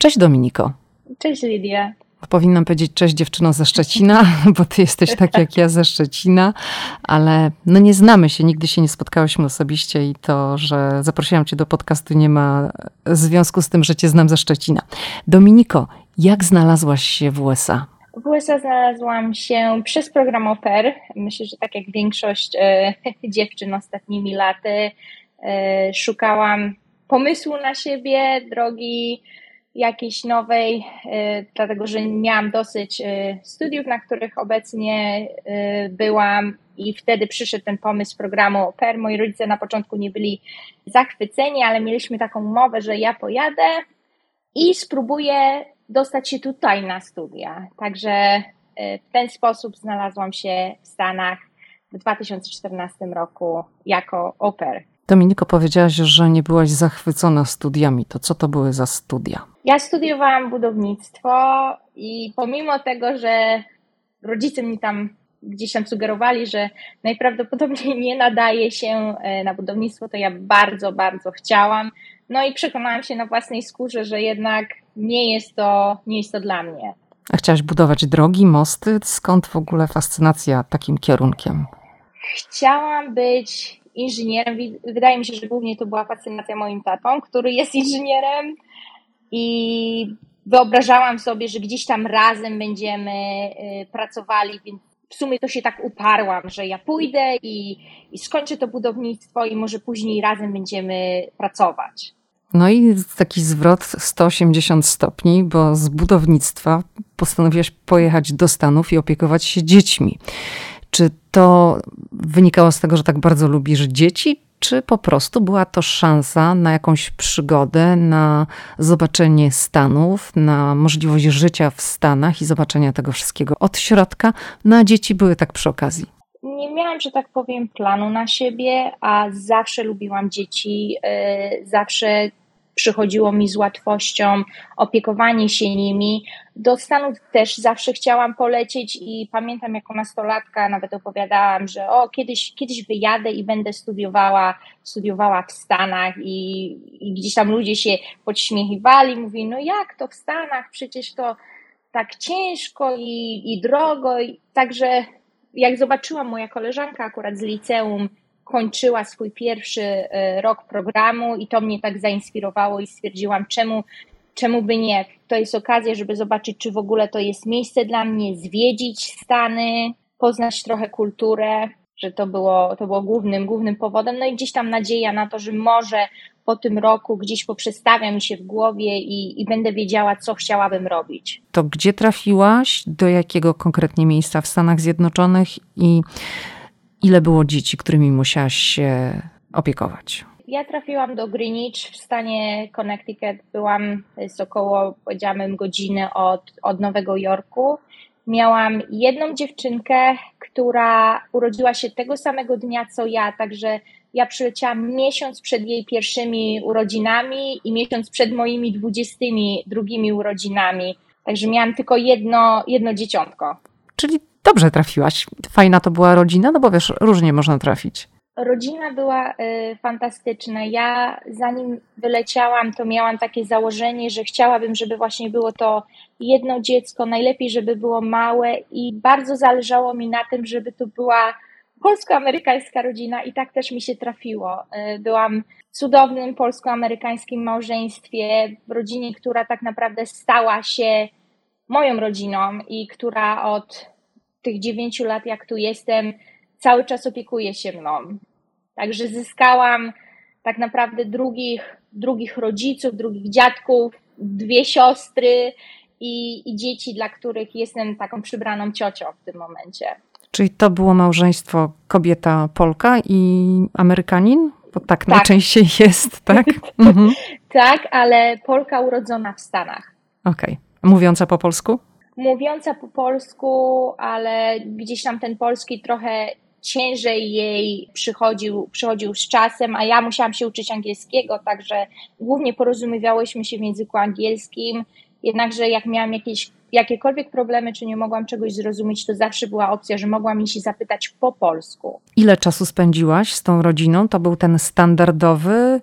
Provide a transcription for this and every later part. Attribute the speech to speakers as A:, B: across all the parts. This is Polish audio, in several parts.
A: Cześć Dominiko.
B: Cześć Lidia.
A: Powinnam powiedzieć cześć dziewczyno ze Szczecina, bo ty jesteś tak jak ja ze Szczecina, ale no nie znamy się, nigdy się nie spotkałyśmy osobiście i to, że zaprosiłam cię do podcastu nie ma związku z tym, że cię znam ze Szczecina. Dominiko, jak znalazłaś się w USA?
B: W USA znalazłam się przez program OPER. Myślę, że tak jak większość e, dziewczyn ostatnimi laty, e, szukałam pomysłu na siebie, drogi jakiejś nowej, e, dlatego że miałam dosyć e, studiów, na których obecnie e, byłam i wtedy przyszedł ten pomysł programu PER. Moi rodzice na początku nie byli zachwyceni, ale mieliśmy taką umowę, że ja pojadę i spróbuję dostać się tutaj na studia. Także w ten sposób znalazłam się w Stanach w 2014 roku jako oper.
A: Dominiko, powiedziałaś, że nie byłaś zachwycona studiami. To co to były za studia?
B: Ja studiowałam budownictwo i pomimo tego, że rodzice mi tam gdzieś tam sugerowali, że najprawdopodobniej nie nadaje się e, na budownictwo, to ja bardzo, bardzo chciałam. No i przekonałam się na własnej skórze, że jednak nie jest to, nie jest to dla mnie.
A: A chciałaś budować drogi, mosty? Skąd w ogóle fascynacja takim kierunkiem?
B: Chciałam być inżynierem. Wydaje mi się, że głównie to była fascynacja moim tatą, który jest inżynierem i wyobrażałam sobie, że gdzieś tam razem będziemy y, pracowali, więc w sumie to się tak uparłam, że ja pójdę i, i skończę to budownictwo i może później razem będziemy pracować.
A: No i taki zwrot 180 stopni, bo z budownictwa postanowiłaś pojechać do Stanów i opiekować się dziećmi. Czy to wynikało z tego, że tak bardzo lubisz dzieci, czy po prostu była to szansa na jakąś przygodę, na zobaczenie Stanów, na możliwość życia w Stanach i zobaczenia tego wszystkiego od środka? No a dzieci były tak przy okazji.
B: Nie miałam, że tak powiem, planu na siebie, a zawsze lubiłam dzieci, y, zawsze przychodziło mi z łatwością opiekowanie się nimi. Do Stanów też zawsze chciałam polecieć i pamiętam jako nastolatka nawet opowiadałam, że o, kiedyś, kiedyś wyjadę i będę studiowała, studiowała w Stanach i, i gdzieś tam ludzie się podśmiechiwali, mówili, no jak to w Stanach, przecież to tak ciężko i, i drogo. I, także jak zobaczyłam moja koleżanka akurat z liceum, kończyła swój pierwszy e, rok programu i to mnie tak zainspirowało i stwierdziłam, czemu, czemu by nie. To jest okazja, żeby zobaczyć, czy w ogóle to jest miejsce dla mnie, zwiedzić Stany, poznać trochę kulturę, że to było, to było głównym, głównym powodem. No i gdzieś tam nadzieja na to, że może po tym roku gdzieś poprzestawia mi się w głowie i, i będę wiedziała, co chciałabym robić.
A: To gdzie trafiłaś? Do jakiego konkretnie miejsca w Stanach Zjednoczonych i Ile było dzieci, którymi musiałaś się opiekować?
B: Ja trafiłam do Greenwich w stanie Connecticut. Byłam z około, powiedziałabym, godziny od, od Nowego Jorku. Miałam jedną dziewczynkę, która urodziła się tego samego dnia co ja, także ja przyleciałam miesiąc przed jej pierwszymi urodzinami i miesiąc przed moimi dwudziestymi drugimi urodzinami. Także miałam tylko jedno, jedno dzieciątko.
A: Czyli dobrze trafiłaś. Fajna to była rodzina, no bo wiesz, różnie można trafić.
B: Rodzina była y, fantastyczna. Ja zanim wyleciałam, to miałam takie założenie, że chciałabym, żeby właśnie było to jedno dziecko, najlepiej, żeby było małe i bardzo zależało mi na tym, żeby to była polsko-amerykańska rodzina i tak też mi się trafiło. Y, byłam w cudownym polsko-amerykańskim małżeństwie, w rodzinie, która tak naprawdę stała się moją rodziną i która od tych dziewięciu lat, jak tu jestem, cały czas opiekuje się mną. Także zyskałam tak naprawdę drugich, drugich rodziców, drugich dziadków, dwie siostry i, i dzieci, dla których jestem taką przybraną ciocią w tym momencie.
A: Czyli to było małżeństwo kobieta Polka i Amerykanin? Bo tak, tak. najczęściej jest, tak?
B: mhm. tak, ale Polka urodzona w Stanach.
A: Okej. Okay. Mówiąca po polsku?
B: Mówiąca po polsku, ale gdzieś tam ten polski trochę ciężej jej przychodził, przychodził z czasem, a ja musiałam się uczyć angielskiego, także głównie porozumiewałyśmy się w języku angielskim. Jednakże jak miałam jakieś, jakiekolwiek problemy, czy nie mogłam czegoś zrozumieć, to zawsze była opcja, że mogłam mi się zapytać po polsku.
A: Ile czasu spędziłaś z tą rodziną? To był ten standardowy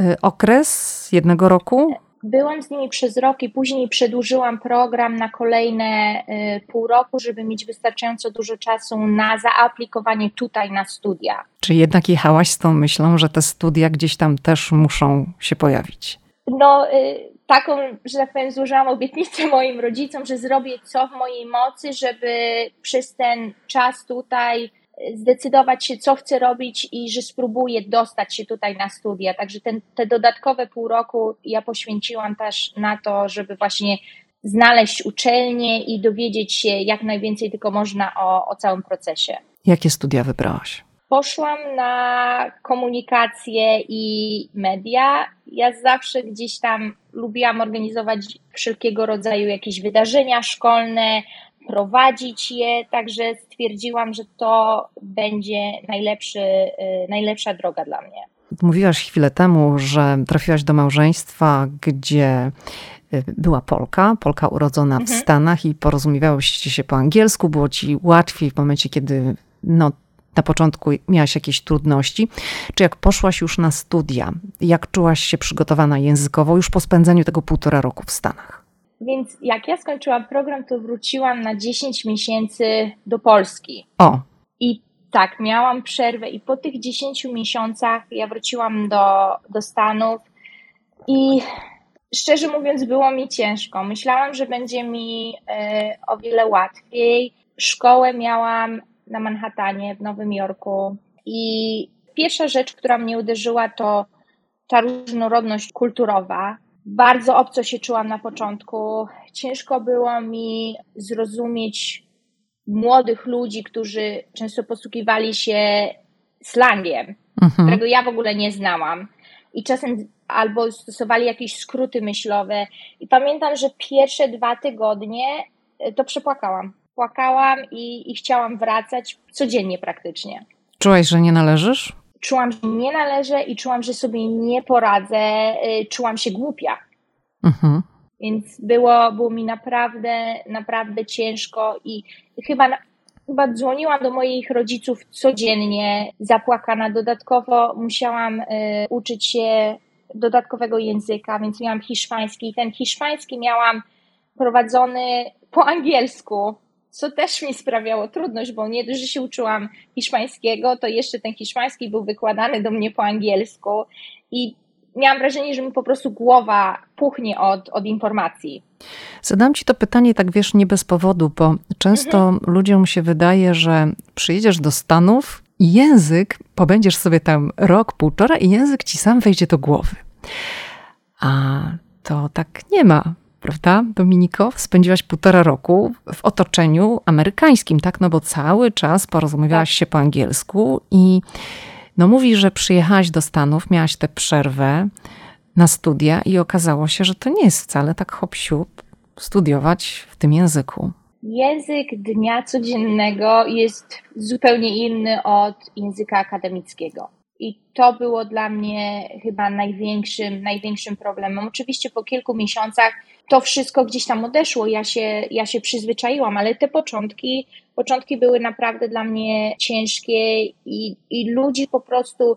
A: y, okres jednego roku?
B: Byłam z nimi przez rok i później przedłużyłam program na kolejne y, pół roku, żeby mieć wystarczająco dużo czasu na zaaplikowanie tutaj na studia.
A: Czy jednak jechałaś z tą myślą, że te studia gdzieś tam też muszą się pojawić?
B: No, y, taką, że tak powiem, złożyłam obietnicę moim rodzicom, że zrobię co w mojej mocy, żeby przez ten czas tutaj zdecydować się, co chcę robić i że spróbuję dostać się tutaj na studia. Także ten, te dodatkowe pół roku ja poświęciłam też na to, żeby właśnie znaleźć uczelnię i dowiedzieć się jak najwięcej tylko można o, o całym procesie.
A: Jakie studia wybrałaś?
B: Poszłam na komunikację i media. Ja zawsze gdzieś tam lubiłam organizować wszelkiego rodzaju jakieś wydarzenia szkolne, prowadzić je, także stwierdziłam, że to będzie najlepszy, y, najlepsza droga dla mnie.
A: Mówiłaś chwilę temu, że trafiłaś do małżeństwa, gdzie y, była Polka, Polka urodzona mhm. w Stanach i porozumiewałyście się po angielsku, było ci łatwiej w momencie, kiedy no, na początku miałaś jakieś trudności. Czy jak poszłaś już na studia, jak czułaś się przygotowana językowo już po spędzeniu tego półtora roku w Stanach?
B: Więc jak ja skończyłam program, to wróciłam na 10 miesięcy do Polski.
A: O.
B: I tak, miałam przerwę i po tych 10 miesiącach ja wróciłam do, do Stanów i szczerze mówiąc było mi ciężko. Myślałam, że będzie mi e, o wiele łatwiej. Szkołę miałam na Manhattanie w Nowym Jorku i pierwsza rzecz, która mnie uderzyła to ta różnorodność kulturowa, bardzo obco się czułam na początku. Ciężko było mi zrozumieć młodych ludzi, którzy często posługiwali się slangiem, mhm. którego ja w ogóle nie znałam. I czasem albo stosowali jakieś skróty myślowe. I pamiętam, że pierwsze dwa tygodnie e, to przepłakałam. Płakałam i, i chciałam wracać codziennie praktycznie.
A: Czułaś, że nie należysz?
B: Czułam, że nie należę i czułam, że sobie nie poradzę, y, czułam się głupia. Mhm. Więc było, było mi naprawdę, naprawdę ciężko i chyba, chyba dzwoniłam do moich rodziców codziennie, zapłakana. Dodatkowo musiałam y, uczyć się dodatkowego języka, więc miałam hiszpański. Ten hiszpański miałam prowadzony po angielsku, co też mi sprawiało trudność, bo nie dość, że się uczyłam hiszpańskiego, to jeszcze ten hiszpański był wykładany do mnie po angielsku i miałam wrażenie, że mi po prostu głowa puchnie od, od informacji.
A: Zadam ci to pytanie, tak wiesz, nie bez powodu, bo często mhm. ludziom się wydaje, że przyjedziesz do Stanów i język, pobędziesz sobie tam rok, półtora i język ci sam wejdzie do głowy. A to tak nie ma prawda, Dominiko? Spędziłaś półtora roku w otoczeniu amerykańskim, tak? No bo cały czas porozumiewałaś tak. się po angielsku i no mówi, że przyjechałaś do Stanów, miałaś tę przerwę na studia i okazało się, że to nie jest wcale tak hop studiować w tym języku.
B: Język dnia codziennego jest zupełnie inny od języka akademickiego. I to było dla mnie chyba największym, największym problemem. Oczywiście po kilku miesiącach to wszystko gdzieś tam odeszło, ja się, ja się przyzwyczaiłam, ale te początki, początki były naprawdę dla mnie ciężkie i, i ludzi po prostu.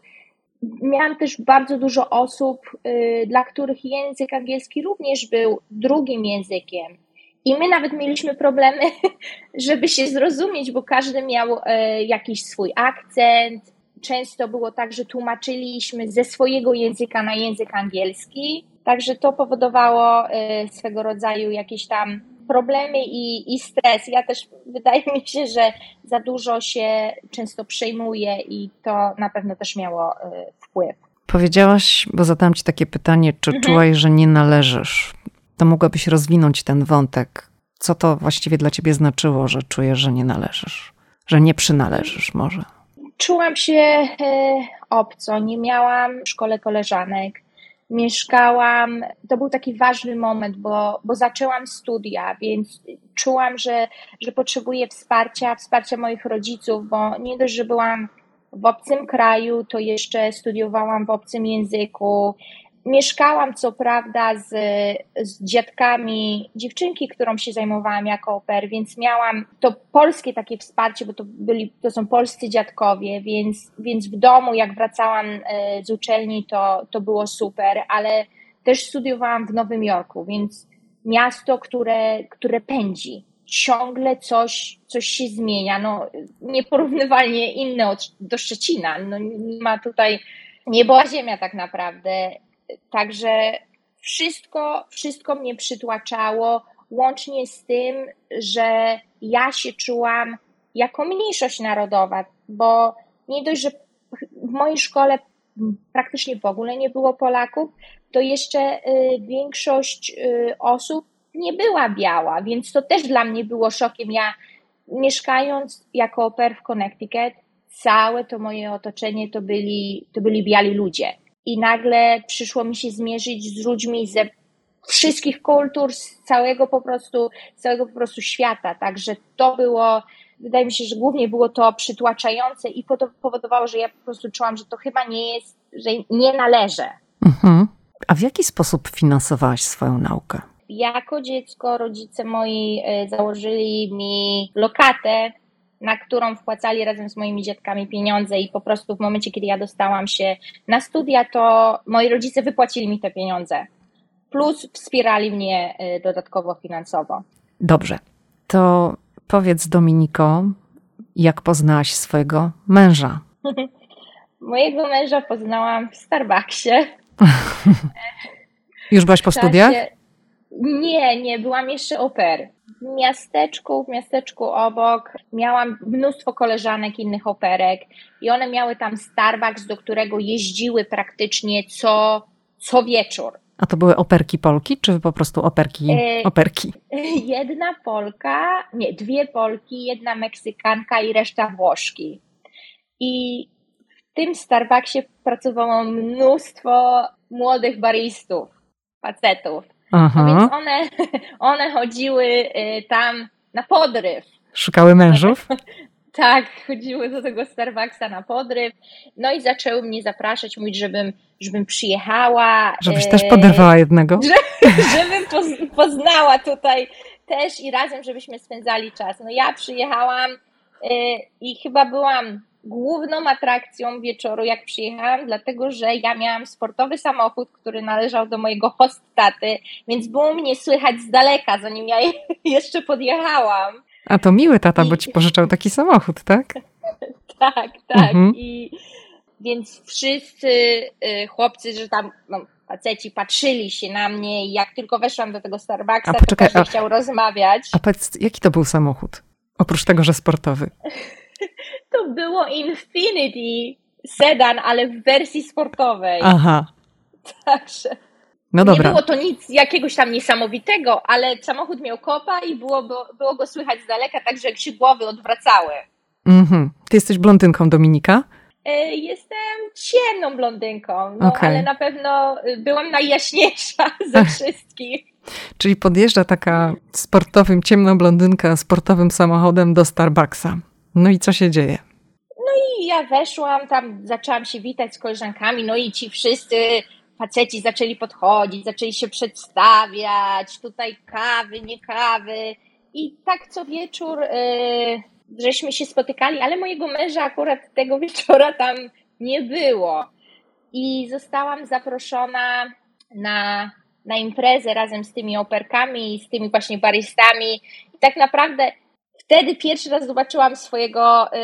B: Miałam też bardzo dużo osób, y, dla których język angielski również był drugim językiem. I my nawet mieliśmy problemy, żeby się zrozumieć, bo każdy miał y, jakiś swój akcent, często było tak, że tłumaczyliśmy ze swojego języka na język angielski, także to powodowało y, swego rodzaju jakieś tam problemy i, i stres. Ja też wydaje mi się, że za dużo się często przejmuję i to na pewno też miało y, wpływ.
A: Powiedziałaś, bo zadałam ci takie pytanie, czy mhm. czułaś, że nie należysz? To mogłabyś rozwinąć ten wątek. Co to właściwie dla ciebie znaczyło, że czujesz, że nie należysz? Że nie przynależysz może?
B: Czułam się e, obco, nie miałam w szkole koleżanek. Mieszkałam, to był taki ważny moment, bo, bo zaczęłam studia, więc czułam, że, że potrzebuję wsparcia, wsparcia moich rodziców, bo nie dość, że byłam w obcym kraju, to jeszcze studiowałam w obcym języku, Mieszkałam co prawda z, z dziadkami dziewczynki, którą się zajmowałam jako oper, więc miałam to polskie takie wsparcie, bo to, byli, to są polscy dziadkowie, więc, więc w domu jak wracałam e, z uczelni to, to było super, ale też studiowałam w Nowym Jorku, więc miasto, które, które pędzi. Ciągle coś, coś się zmienia. No, nieporównywalnie inne od, do Szczecina. No, nie ma tutaj, nie była ziemia tak naprawdę. Także wszystko, wszystko mnie przytłaczało, łącznie z tym, że ja się czułam jako mniejszość narodowa, bo nie dość, że w mojej szkole praktycznie w ogóle nie było Polaków, to jeszcze y, większość y, osób nie była biała, więc to też dla mnie było szokiem. Ja mieszkając jako oper w Connecticut, całe to moje otoczenie to byli, to byli biali ludzie. I nagle przyszło mi się zmierzyć z ludźmi ze wszystkich kultur, z całego po prostu, całego po prostu świata. Także to było, wydaje mi się, że głównie było to przytłaczające i powodowało, że ja po prostu czułam, że to chyba nie jest, że nie należę. Mhm.
A: A w jaki sposób finansowałaś swoją naukę?
B: Jako dziecko rodzice moi e, założyli mi lokatę, na którą wpłacali razem z moimi dziadkami pieniądze i po prostu w momencie, kiedy ja dostałam się na studia, to moi rodzice wypłacili mi te pieniądze. Plus wspierali mnie e, dodatkowo finansowo.
A: Dobrze. To powiedz Dominiko, jak poznałaś swojego męża?
B: Mojego męża poznałam w Starbucksie.
A: Już byłaś po studiach?
B: Nie, nie, byłam jeszcze oper. W miasteczku, w miasteczku obok miałam mnóstwo koleżanek innych operek i one miały tam Starbucks, do którego jeździły praktycznie co, co wieczór.
A: A to były operki Polki, czy po prostu operki? E, operki?
B: Jedna Polka, nie, dwie Polki, jedna Meksykanka i reszta Włoszki. I w tym Starbucksie pracowało mnóstwo młodych baristów, facetów. Aha. No więc one, one chodziły y, tam na podryw.
A: Szukały mężów?
B: tak, chodziły do tego Starbucksa na podryw. No i zaczęły mnie zapraszać, mówić, żebym, żebym przyjechała.
A: Żebyś też podrywała jednego?
B: Że, żebym poznała tutaj też i razem, żebyśmy spędzali czas. No ja przyjechałam y, i chyba byłam główną atrakcją wieczoru, jak przyjechałam, dlatego że ja miałam sportowy samochód, który należał do mojego hostaty, więc było mnie słychać z daleka, zanim ja jeszcze podjechałam.
A: A to miły tata, I... bo ci pożyczał taki samochód, tak?
B: tak, tak. Mhm. I więc wszyscy y, chłopcy, że tam no, faceci patrzyli się na mnie i jak tylko weszłam do tego Starbucksa, a poczekaj, to każdy a, chciał rozmawiać.
A: A powiedz, jaki to był samochód? Oprócz tego, że sportowy.
B: to było Infinity sedan, ale w wersji sportowej.
A: Aha.
B: Także. No dobra. Nie było to nic jakiegoś tam niesamowitego, ale samochód miał kopa i było, było go słychać z daleka, także jak się głowy odwracały.
A: Mhm. Ty jesteś blondynką, Dominika?
B: E, jestem ciemną blondynką, no, okay. ale na pewno byłam najjaśniejsza ze wszystkich.
A: Czyli podjeżdża taka sportowym, ciemna blondynka sportowym samochodem do Starbucksa. No i co się dzieje?
B: No i ja weszłam, tam zaczęłam się witać z koleżankami, no i ci wszyscy faceci zaczęli podchodzić, zaczęli się przedstawiać, tutaj kawy, nie kawy. I tak co wieczór yy, żeśmy się spotykali, ale mojego męża akurat tego wieczora tam nie było. I zostałam zaproszona na, na imprezę razem z tymi operkami i z tymi właśnie baristami. I tak naprawdę wtedy pierwszy raz zobaczyłam swojego y,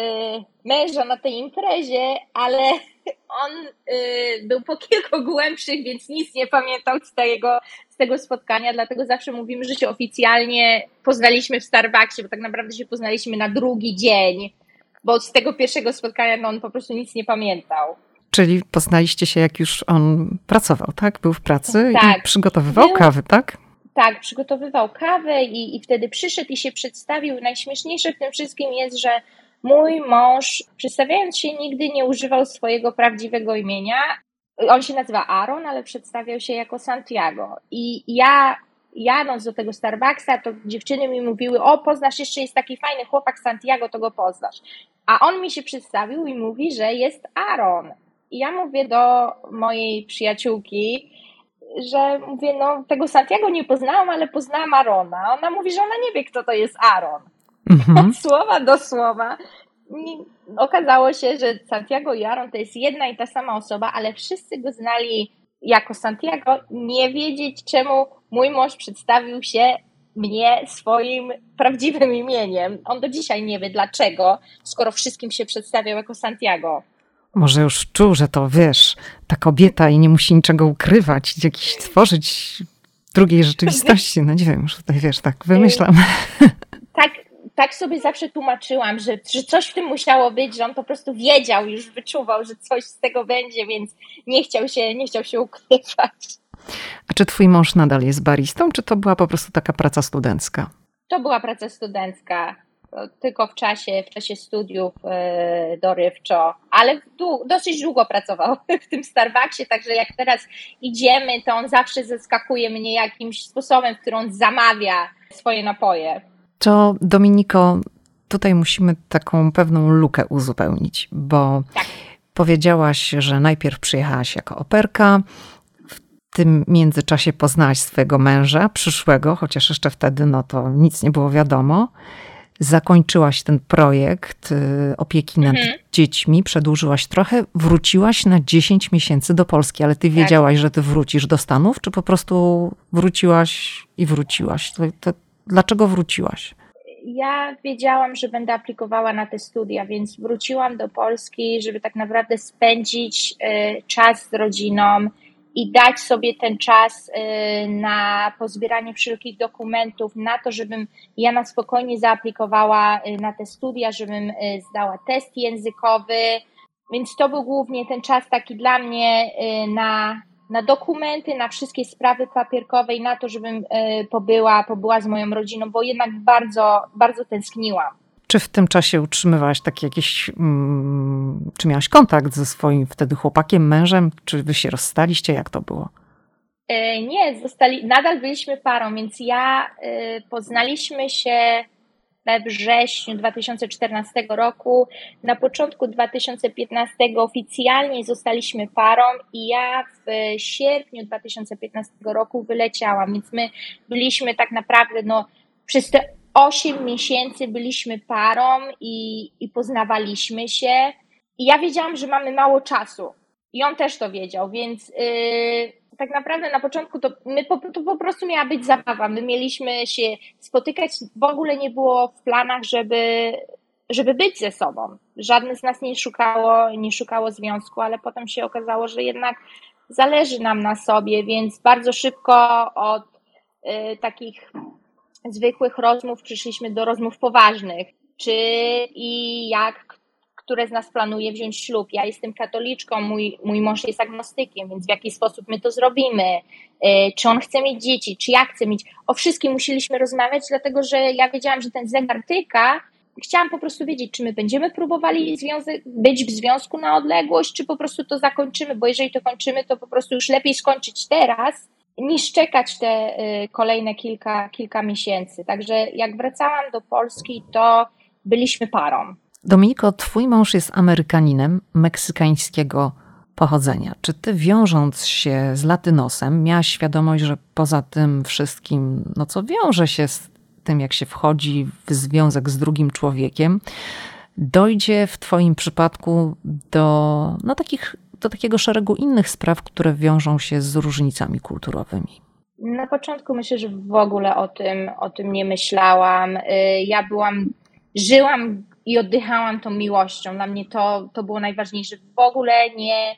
B: męża na tej imprezie, ale on y, był po kilku głębszych, więc nic nie pamiętał z tego, z tego spotkania, dlatego zawsze mówimy, że się oficjalnie poznaliśmy w Starbucksie, bo tak naprawdę się poznaliśmy na drugi dzień, bo z tego pierwszego spotkania no, on po prostu nic nie pamiętał.
A: Czyli poznaliście się, jak już on pracował, tak? Był w pracy tak. i przygotowywał Był... kawy, tak?
B: Tak, przygotowywał kawę i, i wtedy przyszedł i się przedstawił. Najśmieszniejsze w tym wszystkim jest, że mój mąż, przedstawiając się, nigdy nie używał swojego prawdziwego imienia. On się nazywa Aaron, ale przedstawiał się jako Santiago. I ja, jadąc do tego Starbucksa, to dziewczyny mi mówiły: O, poznasz, jeszcze jest taki fajny chłopak Santiago, to go poznasz. A on mi się przedstawił i mówi, że jest Aaron. I ja mówię do mojej przyjaciółki, że mówię, no tego Santiago nie poznałam, ale poznałam Arona. Ona mówi, że ona nie wie, kto to jest Aaron. Mhm. Od słowa do słowa. I okazało się, że Santiago i Aaron to jest jedna i ta sama osoba, ale wszyscy go znali jako Santiago, nie wiedzieć, czemu mój mąż przedstawił się mnie swoim prawdziwym imieniem. On do dzisiaj nie wie dlaczego, skoro wszystkim się przedstawiał jako Santiago.
A: Może już czuł, że to wiesz, ta kobieta i nie musi niczego ukrywać, jakiś tworzyć drugiej rzeczywistości. No nie wiem, już tutaj wiesz, tak wymyślam.
B: Tak, tak sobie zawsze tłumaczyłam, że, że coś w tym musiało być, że on po prostu wiedział, już wyczuwał, że coś z tego będzie, więc nie chciał się, nie chciał się ukrywać.
A: A czy twój mąż nadal jest baristą, czy to była po prostu taka praca studencka?
B: To była praca studencka, tylko w czasie, w czasie studiów yy, dorywczo, ale dosyć długo pracował w tym Starbucksie, także jak teraz idziemy, to on zawsze zaskakuje mnie jakimś sposobem, w którym on zamawia swoje napoje.
A: To Dominiko, tutaj musimy taką pewną lukę uzupełnić, bo tak. powiedziałaś, że najpierw przyjechałaś jako operka, w tym międzyczasie poznałaś swojego męża, przyszłego, chociaż jeszcze wtedy no to nic nie było wiadomo. Zakończyłaś ten projekt y, opieki nad mhm. dziećmi, przedłużyłaś trochę, wróciłaś na 10 miesięcy do Polski, ale ty tak. wiedziałaś, że ty wrócisz do Stanów, czy po prostu wróciłaś i wróciłaś? To, to, dlaczego wróciłaś?
B: ja wiedziałam, że będę aplikowała na te studia, więc wróciłam do Polski, żeby tak naprawdę spędzić y, czas z rodziną, i dać sobie ten czas y, na pozbieranie wszelkich dokumentów, na to, żebym ja na spokojnie zaaplikowała y, na te studia, żebym y, zdała test językowy. Więc to był głównie ten czas taki dla mnie na, na dokumenty, na wszystkie sprawy papierkowe i na to, żebym pobyła, pobyła z moją rodziną, bo jednak bardzo, bardzo tęskniłam.
A: Czy w tym czasie utrzymywałaś taki jakiś, mm, czy miałaś kontakt ze swoim wtedy chłopakiem, mężem? Czy wy się rozstaliście? Jak to było?
B: E, nie, zostali, nadal byliśmy parą, więc ja e, poznaliśmy się we wrześniu 2014 roku. Na początku 2015 oficjalnie zostaliśmy parą i ja w sierpniu 2015 roku wyleciałam, więc my byliśmy tak naprawdę no, przez te 8 miesięcy byliśmy parą i, i poznawaliśmy się. I ja wiedziałam, że mamy mało czasu. I on też to wiedział, więc yy, tak naprawdę na początku to, my po, to po prostu miała być zabawa. My mieliśmy się spotykać, w ogóle nie było w planach, żeby, żeby być ze sobą. Żadne z nas nie szukało, nie szukało związku, ale potem się okazało, że jednak zależy nam na sobie, więc bardzo szybko od y, takich zwykłych rozmów przyszliśmy do rozmów poważnych. Czy i jak które z nas planuje wziąć ślub. Ja jestem katoliczką, mój, mój mąż jest agnostykiem, więc w jaki sposób my to zrobimy? E, czy on chce mieć dzieci, czy ja chcę mieć? O wszystkim musieliśmy rozmawiać, dlatego że ja wiedziałam, że ten zegar tyka. Chciałam po prostu wiedzieć, czy my będziemy próbowali związek, być w związku na odległość, czy po prostu to zakończymy, bo jeżeli to kończymy, to po prostu już lepiej skończyć teraz, niż czekać te y, kolejne kilka, kilka miesięcy. Także jak wracałam do Polski, to byliśmy parą.
A: Dominiko, twój mąż jest Amerykaninem meksykańskiego pochodzenia. Czy ty wiążąc się z latynosem, miałaś świadomość, że poza tym wszystkim, no co wiąże się z tym, jak się wchodzi w związek z drugim człowiekiem, dojdzie w twoim przypadku do no, takich do takiego szeregu innych spraw, które wiążą się z różnicami kulturowymi?
B: Na początku myślę, że w ogóle o tym, o tym nie myślałam. Y, ja byłam, żyłam i oddychałam tą miłością. Dla mnie to, to było najważniejsze. W ogóle nie,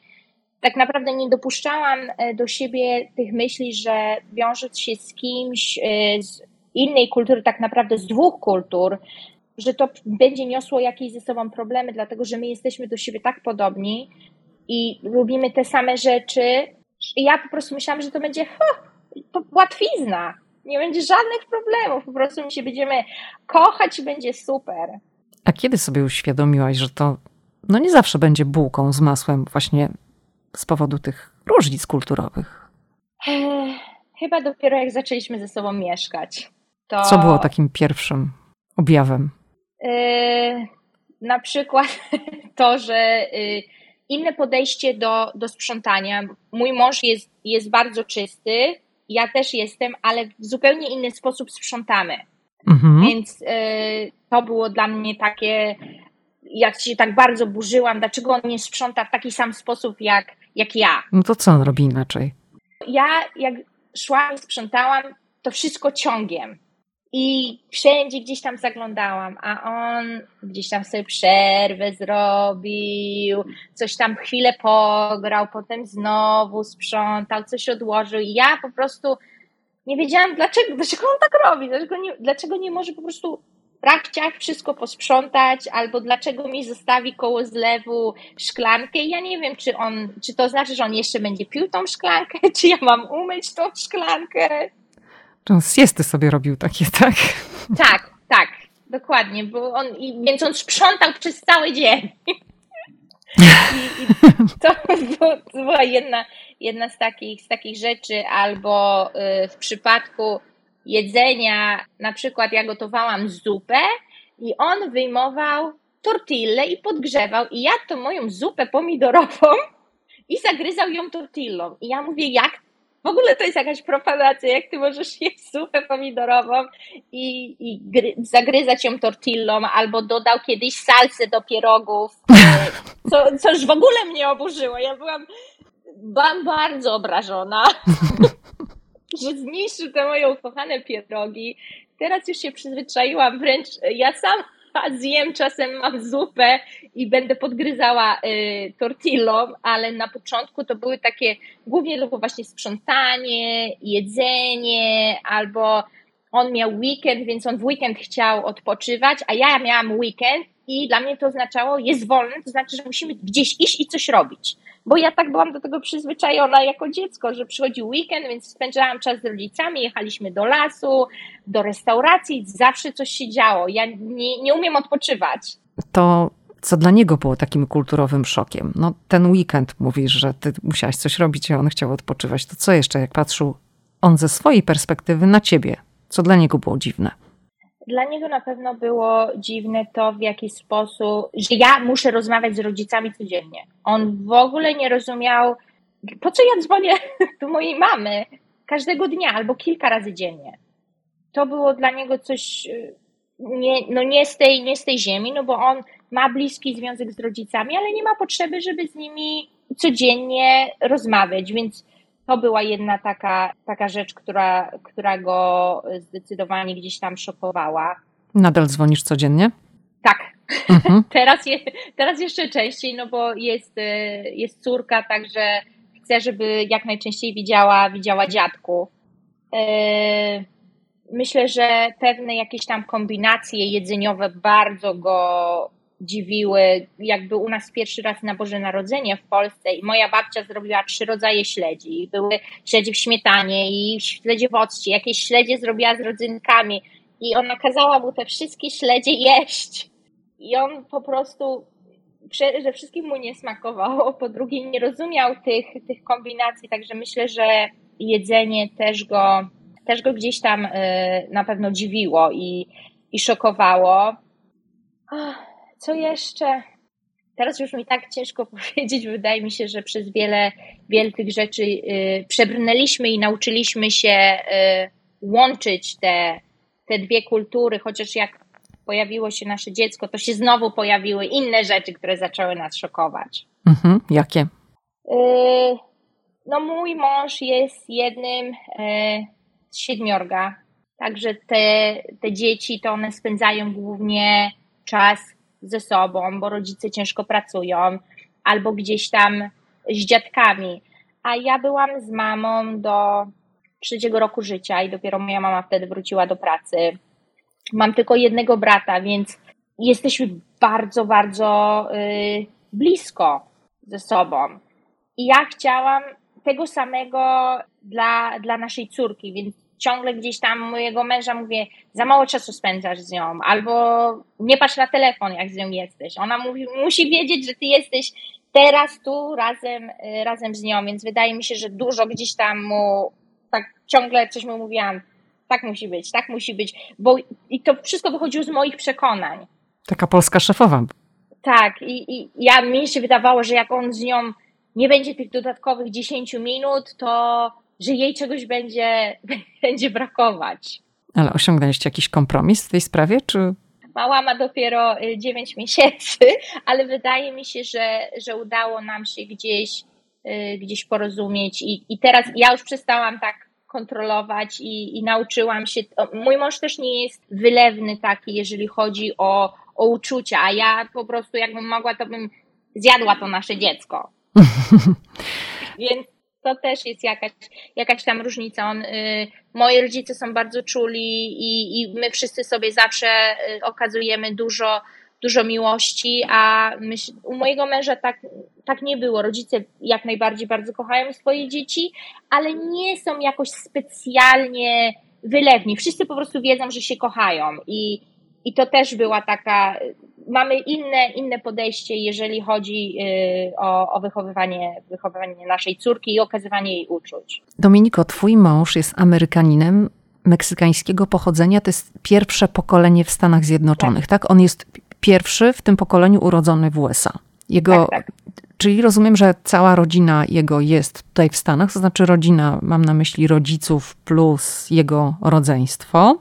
B: tak naprawdę nie dopuszczałam y, do siebie tych myśli, że wiążąc się z kimś y, z innej kultury, tak naprawdę z dwóch kultur, że to będzie niosło jakieś ze sobą problemy, dlatego że my jesteśmy do siebie tak podobni, i lubimy te same rzeczy. I ja po prostu myślałam, że to będzie to łatwizna. Nie będzie żadnych problemów. Po prostu my się będziemy kochać i będzie super.
A: A kiedy sobie uświadomiłaś, że to no nie zawsze będzie bułką z masłem właśnie z powodu tych różnic kulturowych?
B: Chyba dopiero jak zaczęliśmy ze sobą mieszkać. To...
A: Co było takim pierwszym objawem?
B: Yy, na przykład to, że yy, inne podejście do, do sprzątania. Mój mąż jest, jest bardzo czysty, ja też jestem, ale w zupełnie inny sposób sprzątamy. Mhm. Więc y, to było dla mnie takie, jak się tak bardzo burzyłam, dlaczego on nie sprząta w taki sam sposób jak, jak ja.
A: No to co on robi inaczej?
B: Ja jak szłam, sprzątałam, to wszystko ciągiem. I wszędzie gdzieś tam zaglądałam, a on gdzieś tam sobie przerwę zrobił, coś tam chwilę pograł, potem znowu sprzątał, coś odłożył. I ja po prostu nie wiedziałam, dlaczego, dlaczego on tak robi, dlaczego nie, dlaczego nie może po prostu rachciach wszystko posprzątać, albo dlaczego mi zostawi koło zlewu szklankę. Ja nie wiem, czy on, czy to znaczy, że on jeszcze będzie pił tą szklankę, czy ja mam umyć tą szklankę.
A: Czy on siesty sobie robił takie, tak?
B: Tak, tak, dokładnie, bo on, i, więc on sprzątał przez cały dzień. I, i to, to, była jedna, jedna z, takich, z takich rzeczy, albo y, w przypadku jedzenia, na przykład ja gotowałam zupę i on wyjmował tortillę i podgrzewał i jadł tą moją zupę pomidorową i zagryzał ją tortillą. I ja mówię, jak w ogóle to jest jakaś propagacja, jak ty możesz jeść zupę pomidorową i, i gry, zagryzać ją tortillą, albo dodał kiedyś salsę do pierogów, co, co już w ogóle mnie oburzyło. Ja byłam, byłam bardzo obrażona, że zniszczył te moje ukochane pierogi. Teraz już się przyzwyczaiłam, wręcz ja sam zjem czasem mam zupę i będę podgryzała y, tortillą, ale na początku to były takie głównie tylko właśnie sprzątanie, jedzenie, albo on miał weekend, więc on w weekend chciał odpoczywać, a ja miałam weekend i dla mnie to oznaczało, jest wolny, to znaczy, że musimy gdzieś iść i coś robić. Bo ja tak byłam do tego przyzwyczajona jako dziecko, że przychodził weekend, więc spędzałam czas z rodzicami, jechaliśmy do lasu, do restauracji, zawsze coś się działo. Ja nie, nie umiem odpoczywać.
A: To co dla niego było takim kulturowym szokiem? No ten weekend mówisz, że ty musiałaś coś robić, a on chciał odpoczywać. To co jeszcze, jak patrzył on ze swojej perspektywy na ciebie? Co dla niego było dziwne?
B: Dla niego na pewno było dziwne to, w jaki sposób, że ja muszę rozmawiać z rodzicami codziennie. On w ogóle nie rozumiał, po co ja dzwonię do mojej mamy każdego dnia albo kilka razy dziennie. To było dla niego coś y, nie, no nie, z tej, nie z tej ziemi, no bo on ma bliski związek z rodzicami, ale nie ma potrzeby, żeby z nimi codziennie rozmawiać, więc to była jedna taka, taka rzecz, która, która go zdecydowanie gdzieś tam szokowała.
A: Nadal dzwonisz codziennie?
B: Tak. Mhm. teraz, je, teraz jeszcze częściej, no bo jest, y, jest córka, także chcę, żeby jak najczęściej widziała, widziała dziadku. Y, myślę, że pewne jakieś tam kombinacje jedzeniowe bardzo go dziwiły, jakby u nas pierwszy raz na Boże Narodzenie w Polsce i moja babcia zrobiła trzy rodzaje śledzi. Były śledzie w śmietanie i śledzie w occie, jakieś śledzie zrobiła z rodzynkami i ona kazała mu te wszystkie śledzie jeść. I on po prostu, że wszystkim mu nie smakowało, po drugie nie rozumiał tych, tych kombinacji, także myślę, że jedzenie też go, też go gdzieś tam y, na pewno dziwiło i, i szokowało. Co jeszcze? Teraz już mi tak ciężko powiedzieć. Wydaje mi się, że przez wiele, wiele tych rzeczy y, przebrnęliśmy i nauczyliśmy się y, łączyć te, te dwie kultury, chociaż jak pojawiło się nasze dziecko, to się znowu pojawiły inne rzeczy, które zaczęły nas szokować.
A: Mhm. Jakie? Y,
B: no, mój mąż jest jednym z siedmiorga, także te, te dzieci to one spędzają głównie czas ze sobą, bo rodzice ciężko pracują, albo gdzieś tam z dziadkami. A ja byłam z mamą do trzeciego roku życia i dopiero moja mama wtedy wróciła do pracy. Mam tylko jednego brata, więc jesteśmy bardzo, bardzo yy, blisko ze sobą. I ja chciałam tego samego dla, dla naszej córki, więc ciągle gdzieś tam mojego męża mówię, za mało czasu spędzasz z nią, albo nie patrz na telefon, jak z nią jesteś. Ona mówi, musi wiedzieć, że ty jesteś teraz tu razem, y, razem z nią, więc wydaje mi się, że dużo gdzieś tam mu, tak ciągle coś mu mówiłam, tak musi być, tak musi być, bo i to wszystko wychodziło z moich przekonań.
A: Taka polska szefowa.
B: Tak, i, i ja mi się wydawało, że jak on z nią nie będzie tych dodatkowych 10 minut, to że jej czegoś będzie, będzie brakować.
A: Ale osiągnęliście jakiś kompromis w tej sprawie, czy
B: Mała ma dopiero 9 y, miesięcy, ale wydaje mi się, że, że udało nam się gdzieś y, gdzieś porozumieć i, i teraz ja już przestałam tak kontrolować i, i nauczyłam się. Mój mąż też nie jest wylewny taki, jeżeli chodzi o, o uczucia, a ja po prostu jakbym mogła, to bym zjadła to nasze dziecko. Więc to też jest jakaś, jakaś tam różnica. On, y, moi rodzice są bardzo czuli i, i my wszyscy sobie zawsze y, okazujemy dużo, dużo miłości, a myśl, u mojego męża tak, tak nie było. Rodzice jak najbardziej bardzo kochają swoje dzieci, ale nie są jakoś specjalnie wylewni. Wszyscy po prostu wiedzą, że się kochają i, i to też była taka mamy inne, inne podejście, jeżeli chodzi y, o, o wychowywanie, wychowywanie naszej córki i okazywanie jej uczuć.
A: Dominiko, twój mąż jest Amerykaninem meksykańskiego pochodzenia. To jest pierwsze pokolenie w Stanach Zjednoczonych, tak? tak? On jest pierwszy w tym pokoleniu urodzony w USA. Jego, tak, tak. Czyli rozumiem, że cała rodzina jego jest tutaj w Stanach, to znaczy rodzina, mam na myśli rodziców plus jego rodzeństwo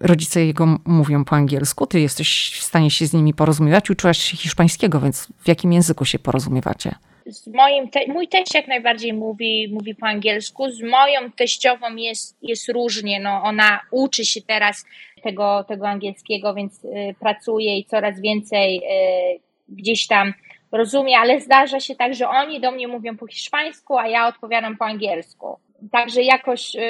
A: rodzice jego mówią po angielsku, ty jesteś w stanie się z nimi porozumiewać, uczyłaś się hiszpańskiego, więc w jakim języku się porozumiewacie?
B: Z moim te, mój teść jak najbardziej mówi, mówi po angielsku. Z moją teściową jest, jest różnie. No, ona uczy się teraz tego, tego angielskiego, więc y, pracuje i coraz więcej y, gdzieś tam rozumie, ale zdarza się tak, że oni do mnie mówią po hiszpańsku, a ja odpowiadam po angielsku. Także jakoś y,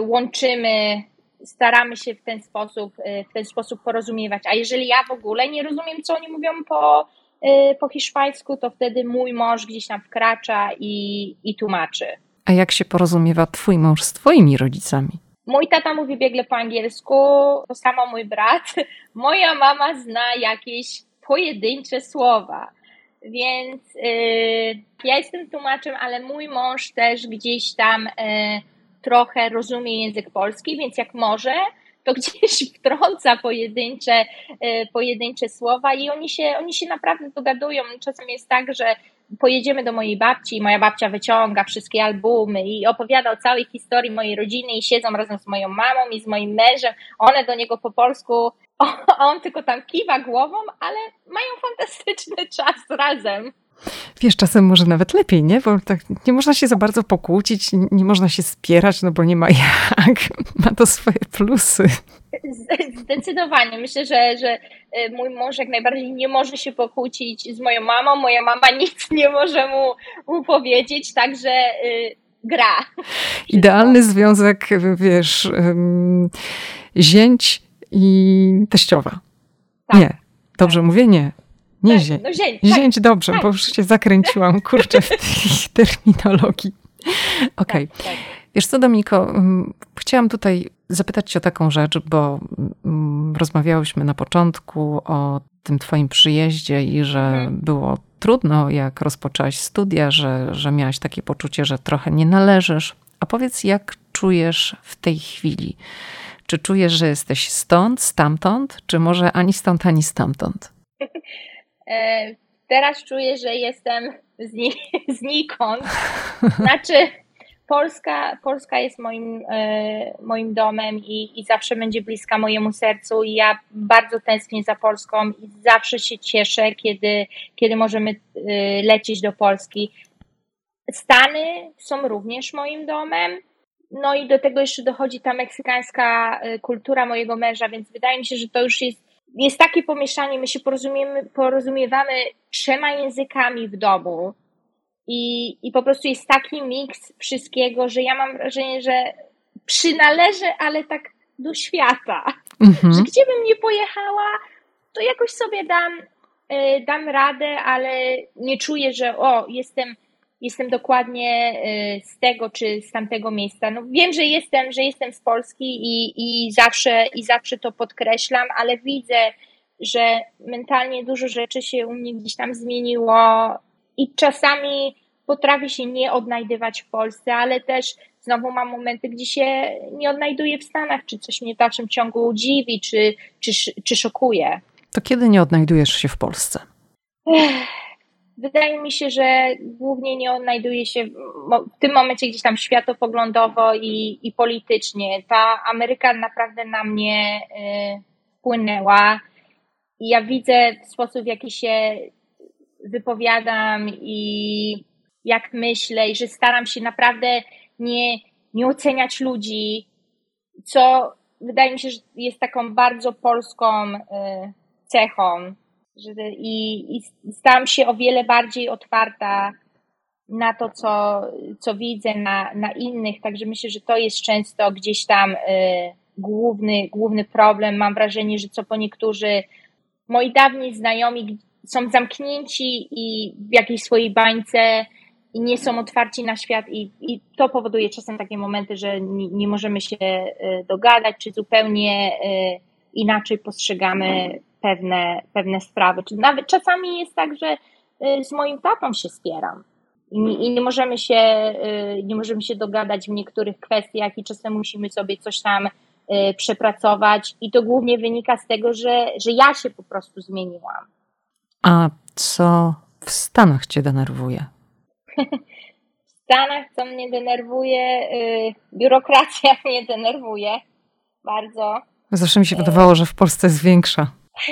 B: łączymy staramy się w ten sposób, y, w ten sposób porozumiewać. A jeżeli ja w ogóle nie rozumiem, co oni mówią po, y, po hiszpańsku, to wtedy mój mąż gdzieś tam wkracza i, i tłumaczy.
A: A jak się porozumiewa twój mąż z twoimi rodzicami?
B: Mój tata mówi biegle po angielsku, to samo mój brat. Moja mama zna jakieś pojedyncze słowa. Więc yy, ja jestem tłumaczem, ale mój mąż też gdzieś tam yy, trochę rozumie język polski, więc jak może, to gdzieś wtrąca pojedyncze, e, pojedyncze słowa i oni się, oni się naprawdę dogadują. Czasem jest tak, że pojedziemy do mojej babci i moja babcia wyciąga wszystkie albumy i opowiada o całej historii mojej rodziny i siedzą razem z moją mamą i z moim mężem. One do niego po polsku, on tylko tam kiwa głową, ale mają fantastyczny czas razem.
A: Wiesz, czasem może nawet lepiej, nie? Bo tak nie można się za bardzo pokłócić, nie można się spierać, no bo nie ma jak. Ma to swoje plusy.
B: Zdecydowanie. Myślę, że, że e, mój mąż jak najbardziej nie może się pokłócić z moją mamą. Moja mama nic nie może mu, mu powiedzieć, także y, gra.
A: Idealny związek, wiesz, zięć i teściowa. Tak. Nie. Dobrze tak. mówię? Nie. Nie tak, zięć. No zięć, tak, zięć dobrze, tak. bo już się zakręciłam, kurczę, w tej terminologii. Okej. Okay. Tak, tak. Wiesz co, Dominiko, mm, chciałam tutaj zapytać cię o taką rzecz, bo mm, rozmawiałyśmy na początku o tym twoim przyjeździe i że mhm. było trudno, jak rozpoczęłaś studia, że, że miałaś takie poczucie, że trochę nie należysz. A powiedz, jak czujesz w tej chwili? Czy czujesz, że jesteś stąd, stamtąd, czy może ani stąd, ani stamtąd?
B: E, teraz czuję, że jestem znikąd. Znaczy, Polska, Polska jest moim, e, moim domem i, i zawsze będzie bliska mojemu sercu. I ja bardzo tęsknię za Polską i zawsze się cieszę, kiedy, kiedy możemy e, lecieć do Polski. Stany są również moim domem. No i do tego jeszcze dochodzi ta meksykańska kultura mojego męża, więc wydaje mi się, że to już jest jest takie pomieszanie, my się porozumiemy, porozumiewamy trzema językami w domu i, i po prostu jest taki miks wszystkiego, że ja mam wrażenie, że przynależę, ale tak do świata. Mhm. Że gdzie bym nie pojechała, to jakoś sobie dam, y, dam radę, ale nie czuję, że o, jestem jestem dokładnie y, z tego czy z tamtego miejsca. No wiem, że jestem, że jestem z Polski i, i, zawsze, i zawsze to podkreślam, ale widzę, że mentalnie dużo rzeczy się u mnie gdzieś tam zmieniło i czasami potrafię się nie odnajdywać w Polsce, ale też znowu mam momenty, gdzie się nie odnajduję w Stanach, czy coś mnie w dalszym ciągu dziwi, czy, czy, czy szokuje.
A: To kiedy nie odnajdujesz się w Polsce?
B: Wydaje mi się, że głównie nie odnajduje się w tym momencie gdzieś tam światopoglądowo i, i politycznie. Ta Ameryka naprawdę na mnie y, wpłynęła ja widzę sposób, w jaki się wypowiadam i jak myślę i że staram się naprawdę nie, nie oceniać ludzi, co wydaje mi się, że jest taką bardzo polską y, cechą. Że, i, I stałam się o wiele bardziej otwarta na to, co, co widzę na, na innych, także myślę, że to jest często gdzieś tam y, główny, główny problem. Mam wrażenie, że co po niektórzy moi dawni znajomi są zamknięci i w jakiejś swojej bańce i nie są otwarci na świat i, i to powoduje czasem takie momenty, że nie, nie możemy się y, dogadać, czy zupełnie y, inaczej postrzegamy pewne, pewne sprawy. Czy nawet czasami jest tak, że y, z moim tatą się spieram i nie, i nie możemy się, nie możemy się dogadać w niektórych kwestiach i czasem musimy sobie coś tam przepracować i to głównie wynika z tego, że, że ja się po prostu zmieniłam.
A: A co w Stanach cię denerwuje?
B: w Stanach, co mnie denerwuje, biurokracja mnie denerwuje bardzo.
A: Zawsze mi się wydawało, że w Polsce jest większa.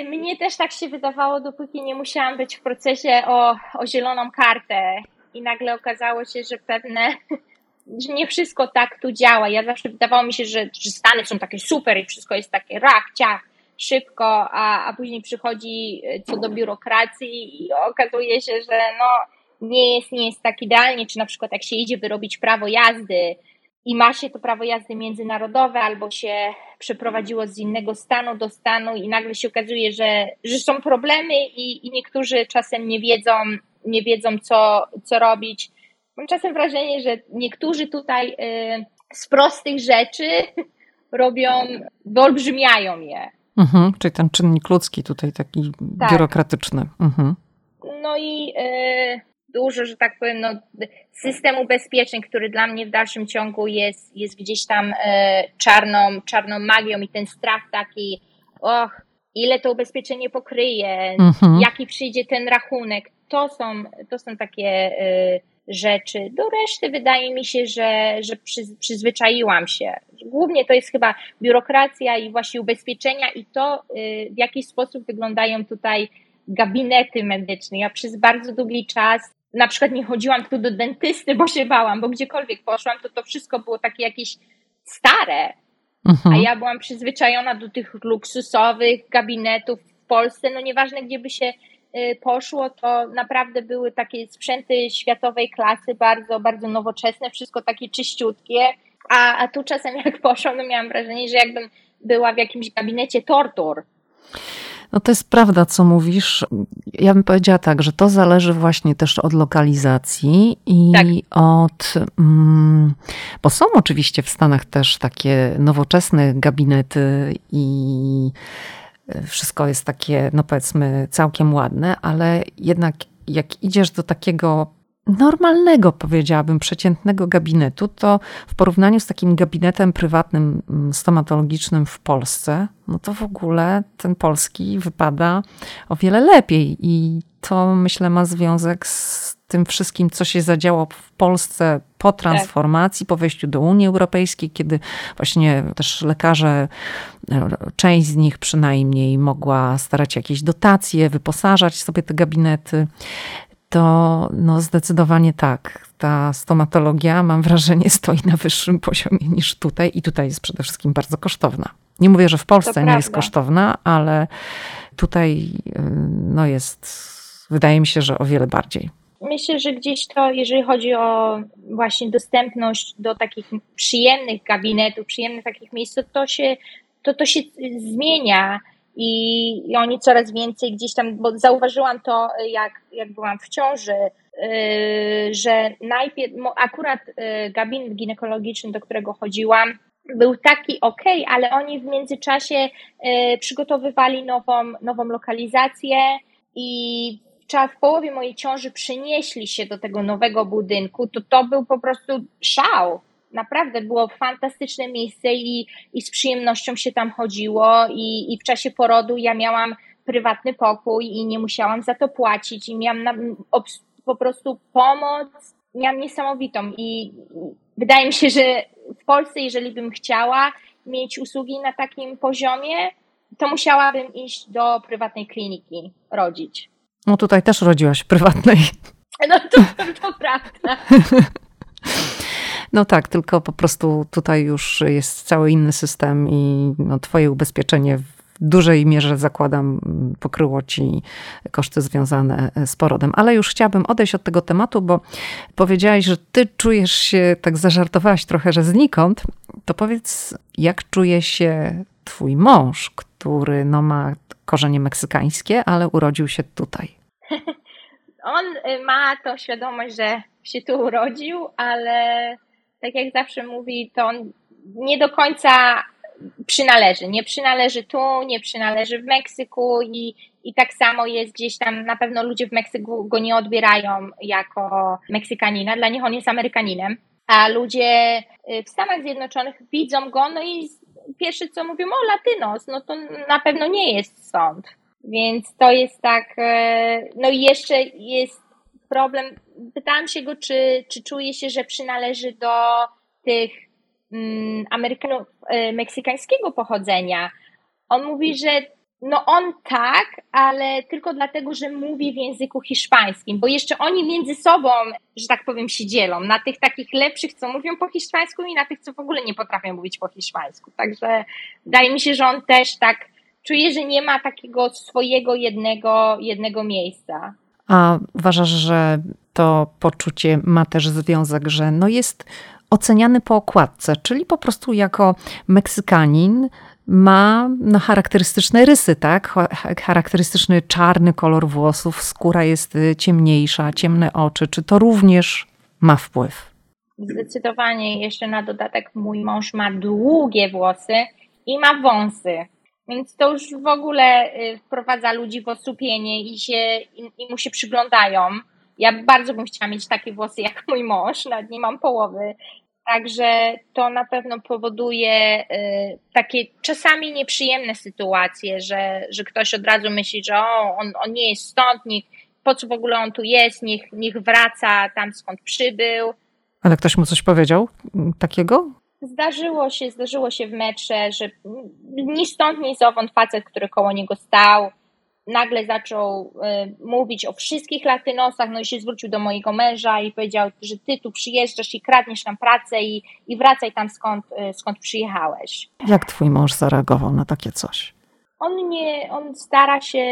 B: Mnie też tak się wydawało, dopóki nie musiałam być w procesie o, o zieloną kartę. I nagle okazało się, że pewne, że nie wszystko tak tu działa. Ja zawsze wydawało mi się, że, że Stany są takie super i wszystko jest takie rach, ciach, szybko, a, a później przychodzi y, co do biurokracji i okazuje się, że no, nie jest, nie jest tak idealnie, czy na przykład jak się idzie wyrobić prawo jazdy i ma się to prawo jazdy międzynarodowe, albo się przeprowadziło z innego stanu do stanu i nagle się okazuje, że, że są problemy i, i niektórzy czasem nie wiedzą, nie wiedzą co, co robić. Mam czasem wrażenie, że niektórzy tutaj y, z prostych rzeczy robią, wyolbrzymiają je.
A: Mhm, czyli ten czynnik ludzki tutaj taki tak. biurokratyczny. Mhm.
B: No i y, dużo, że tak powiem, no, system ubezpieczeń, który dla mnie w dalszym ciągu jest, jest gdzieś tam e, czarną, czarną magią i ten strach taki, och, ile to ubezpieczenie pokryje, mhm. jaki przyjdzie ten rachunek, to są, to są takie e, rzeczy. Do reszty wydaje mi się, że, że przyzwyczaiłam się. Głównie to jest chyba biurokracja i właśnie ubezpieczenia i to, e, w jaki sposób wyglądają tutaj gabinety medyczne. Ja przez bardzo długi czas na przykład nie chodziłam tu do dentysty, bo się bałam, bo gdziekolwiek poszłam, to to wszystko było takie jakieś stare. Mhm. A ja byłam przyzwyczajona do tych luksusowych gabinetów w Polsce. No nieważne, gdzie by się y, poszło, to naprawdę były takie sprzęty światowej klasy, bardzo, bardzo nowoczesne, wszystko takie czyściutkie. A, a tu czasem jak poszłam, no miałam wrażenie, że jakbym była w jakimś gabinecie tortur.
A: No to jest prawda, co mówisz. Ja bym powiedziała tak, że to zależy właśnie też od lokalizacji i tak. od. Mm, bo są oczywiście w Stanach też takie nowoczesne gabinety i wszystko jest takie, no powiedzmy, całkiem ładne, ale jednak jak idziesz do takiego normalnego, powiedziałabym, przeciętnego gabinetu, to w porównaniu z takim gabinetem prywatnym, mm, stomatologicznym w Polsce, no to w ogóle ten polski wypada o wiele lepiej. I to myślę ma związek z tym wszystkim, co się zadziało w Polsce po tak. transformacji, po wejściu do Unii Europejskiej, kiedy właśnie też lekarze, e, część z nich przynajmniej mogła starać jakieś dotacje, wyposażać sobie te gabinety to no zdecydowanie tak. Ta stomatologia, mam wrażenie, stoi na wyższym poziomie niż tutaj i tutaj jest przede wszystkim bardzo kosztowna. Nie mówię, że w Polsce nie jest kosztowna, ale tutaj no jest, wydaje mi się, że o wiele bardziej.
B: Myślę, że gdzieś to, jeżeli chodzi o właśnie dostępność do takich przyjemnych gabinetów, przyjemnych takich miejsc, to to się, to, to się zmienia i, i oni coraz więcej gdzieś tam, bo zauważyłam to, jak, jak byłam w ciąży, yy, że najpierw, akurat yy, gabinet ginekologiczny, do którego chodziłam, był taki ok, ale oni w międzyczasie yy, przygotowywali nową, nową lokalizację i w połowie mojej ciąży przenieśli się do tego nowego budynku, to to był po prostu szał naprawdę było fantastyczne miejsce i, i z przyjemnością się tam chodziło i, i w czasie porodu ja miałam prywatny pokój i nie musiałam za to płacić i miałam na, po prostu pomoc, miałam niesamowitą i wydaje mi się, że w Polsce, jeżeli bym chciała mieć usługi na takim poziomie, to musiałabym iść do prywatnej kliniki rodzić.
A: No tutaj też rodziłaś w prywatnej.
B: No to, to prawda.
A: No tak, tylko po prostu tutaj już jest cały inny system i no, twoje ubezpieczenie dużej mierze zakładam pokryło ci koszty związane z porodem. Ale już chciałabym odejść od tego tematu, bo powiedziałaś, że ty czujesz się, tak zażartowałaś trochę, że znikąd. To powiedz, jak czuje się twój mąż, który no, ma korzenie meksykańskie, ale urodził się tutaj?
B: On y, ma tą świadomość, że się tu urodził, ale tak jak zawsze mówi, to on nie do końca przynależy. Nie przynależy tu, nie przynależy w Meksyku i, i tak samo jest gdzieś tam, na pewno ludzie w Meksyku go nie odbierają jako Meksykanina, dla nich on jest Amerykaninem, a ludzie y, w Stanach Zjednoczonych widzą go, no i pierwsze co mówią, o Latynos, no to na pewno nie jest stąd. Więc to jest tak, e, no i jeszcze jest problem, pytałam się go, czy, czy czuje się, że przynależy do tych mm, Amerykanów e, meksykańskiego pochodzenia. On mówi, że no on tak, ale tylko dlatego, że mówi w języku hiszpańskim, bo jeszcze oni między sobą, że tak powiem, się dzielą na tych takich lepszych, co mówią po hiszpańsku i na tych, co w ogóle nie potrafią mówić po hiszpańsku. Także wydaje mi się, że on też tak czuje, że nie ma takiego swojego jednego, jednego miejsca.
A: A uważasz, że to poczucie ma też związek, że no jest oceniany po okładce, czyli po prostu jako Meksykanin ma no, charakterystyczne rysy, tak? Charakterystyczny czarny kolor włosów, skóra jest y, ciemniejsza, ciemne oczy. Czy to również ma wpływ?
B: Zdecydowanie. Jeszcze na dodatek mój mąż ma długie włosy i ma wąsy. Więc to już w ogóle y, wprowadza ludzi w osłupienie i, się, i, i mu się przyglądają. Ja bardzo bym chciała mieć takie włosy jak mój mąż, nawet nie mam połowy. Także to na pewno powoduje y, takie czasami nieprzyjemne sytuacje, że, że ktoś od razu myśli, że o, on, on nie jest stąd, niech, po co w ogóle on tu jest, niech, niech wraca tam skąd przybył.
A: Ale ktoś mu coś powiedział takiego?
B: Zdarzyło się, zdarzyło się w metrze, że ni stąd, ni zowąd facet, który koło niego stał, nagle zaczął y, mówić o wszystkich latynosach, no i się zwrócił do mojego męża i powiedział, że ty tu przyjeżdżasz i kradniesz nam pracę i, i wracaj tam skąd, y, skąd przyjechałeś.
A: Jak twój mąż zareagował na takie coś?
B: On nie, on stara się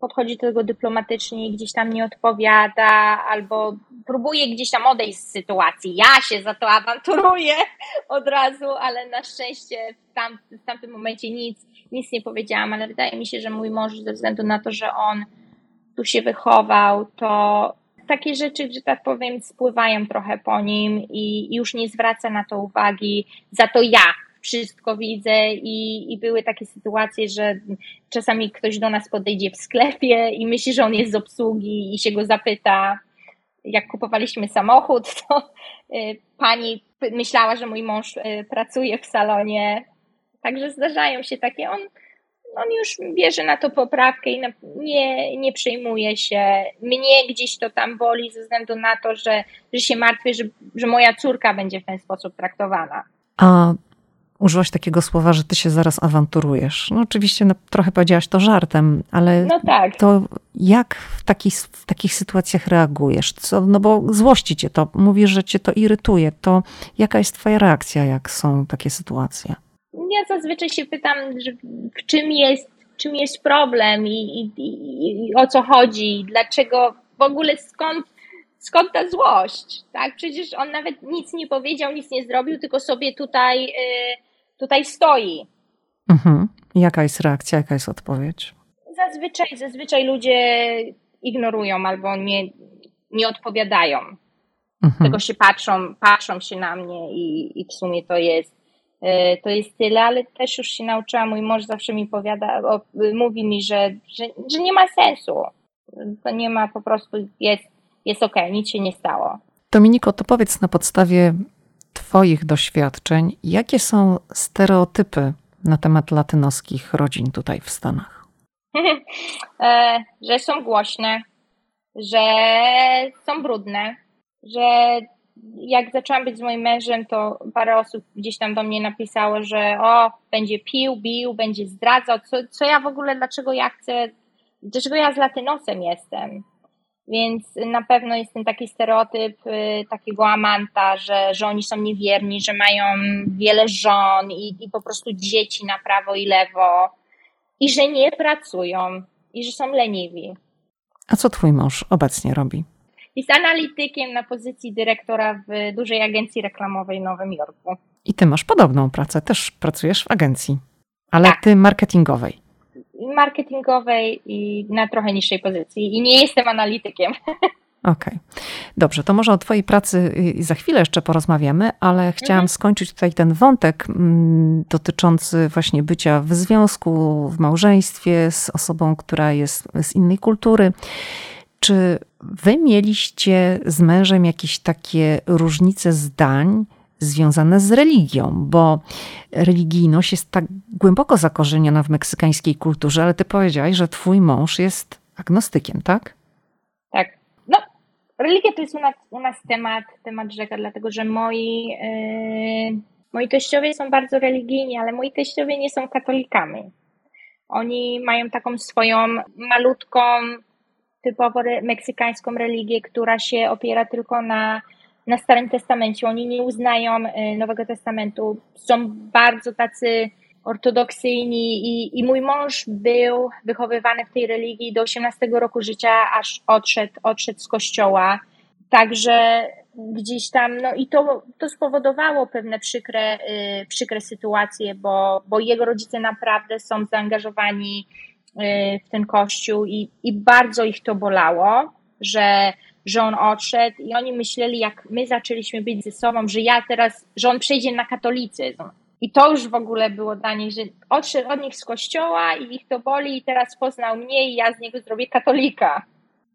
B: podchodzi do tego dyplomatycznie i gdzieś tam nie odpowiada, albo próbuje gdzieś tam odejść z sytuacji. Ja się za to awanturuję od razu, ale na szczęście w, tam, w tamtym momencie nic, nic nie powiedziałam, ale wydaje mi się, że mój mąż ze względu na to, że on tu się wychował, to takie rzeczy, że tak powiem, spływają trochę po nim i już nie zwraca na to uwagi. Za to ja wszystko widzę i, i były takie sytuacje, że czasami ktoś do nas podejdzie w sklepie i myśli, że on jest z obsługi i się go zapyta, jak kupowaliśmy samochód, to y, pani myślała, że mój mąż y, pracuje w salonie. Także zdarzają się takie. On, on już bierze na to poprawkę i nie, nie przejmuje się. Mnie gdzieś to tam boli ze względu na to, że, że się martwię, że, że moja córka będzie w ten sposób traktowana.
A: A użyłaś takiego słowa, że ty się zaraz awanturujesz. No oczywiście no, trochę powiedziałaś to żartem, ale
B: no tak.
A: to jak w, taki, w takich sytuacjach reagujesz? Co, no bo złości cię to, mówisz, że cię to irytuje. To jaka jest twoja reakcja, jak są takie sytuacje?
B: Ja zazwyczaj się pytam, że w czym jest, czym jest problem i, i, i, i o co chodzi, dlaczego w ogóle skąd skąd ta złość, tak? Przecież on nawet nic nie powiedział, nic nie zrobił, tylko sobie tutaj y, tutaj stoi.
A: Mhm. Jaka jest reakcja, jaka jest odpowiedź?
B: Zazwyczaj, zazwyczaj ludzie ignorują albo nie, nie odpowiadają. Mhm. Tego się patrzą, patrzą się na mnie i, i w sumie to jest, e, to jest tyle, ale też już się nauczyłam, mój mąż zawsze mi powiada, mówi mi, że, że, że nie ma sensu. To nie ma po prostu, jest, jest okej, okay, nic się nie stało.
A: Dominiko, to powiedz na podstawie Twoich doświadczeń, jakie są stereotypy na temat latynoskich rodzin tutaj w Stanach?
B: E, że są głośne, że są brudne, że jak zaczęłam być z moim mężem, to parę osób gdzieś tam do mnie napisało, że o, będzie pił, bił, będzie zdradzał, co, co ja w ogóle, dlaczego ja chcę, dlaczego ja z latynosem jestem. Więc na pewno jest ten taki stereotyp y, takiego amanta, że, że oni są niewierni, że mają wiele żon i, i po prostu dzieci na prawo i lewo i że nie pracują i że są leniwi.
A: A co twój mąż obecnie robi?
B: Jest analitykiem na pozycji dyrektora w dużej agencji reklamowej w Nowym Jorku.
A: I ty masz podobną pracę, też pracujesz w agencji, ale
B: Tak.
A: ty marketingowej.
B: Marketingowej i na trochę niższej pozycji. I nie jestem analitykiem.
A: Okej. Dobrze, to może o Twojej pracy y, za chwilę jeszcze porozmawiamy, ale chciałam
B: Mhm.
A: skończyć tutaj ten wątek mm, dotyczący właśnie bycia w związku, w małżeństwie z osobą, która jest z innej kultury. Czy Wy mieliście z mężem jakieś takie różnice zdań związane z religią? Bo religijność jest tak głęboko zakorzeniona w meksykańskiej kulturze, ale Ty powiedziałaś, że Twój mąż jest agnostykiem, tak?
B: Tak. No, religia to jest u nas, u nas temat, temat rzeka, dlatego że moi, yy, moi teściowie są bardzo religijni, ale moi teściowie nie są katolikami. Oni mają taką swoją malutką, typowo meksykańską religię, która się opiera tylko na, na Starym Testamencie. Oni nie uznają y, Nowego Testamentu. Są bardzo tacy ortodoksyjni i, i mój mąż był wychowywany w tej religii do 18 roku życia, aż odszedł, odszedł z kościoła. Także gdzieś tam, no i to, to spowodowało pewne przykre, y, przykre sytuacje, bo, bo jego rodzice naprawdę są zaangażowani y, w ten kościół i, i bardzo ich to bolało, że, że on odszedł i oni myśleli, jak my zaczęliśmy być ze sobą, że ja teraz, że on przejdzie na katolicyzm. I to już w ogóle było dla nich, że odszedł od nich z kościoła i ich to boli i teraz poznał mnie i ja z niego zrobię katolika.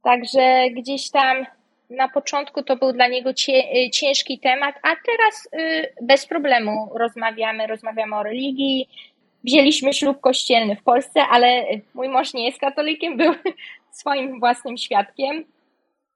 B: Także gdzieś tam na początku to był dla niego cie, ciężki temat, a teraz y, bez problemu rozmawiamy, rozmawiamy o religii. Wzięliśmy ślub kościelny w Polsce, ale mój mąż nie jest katolikiem, był swoim własnym świadkiem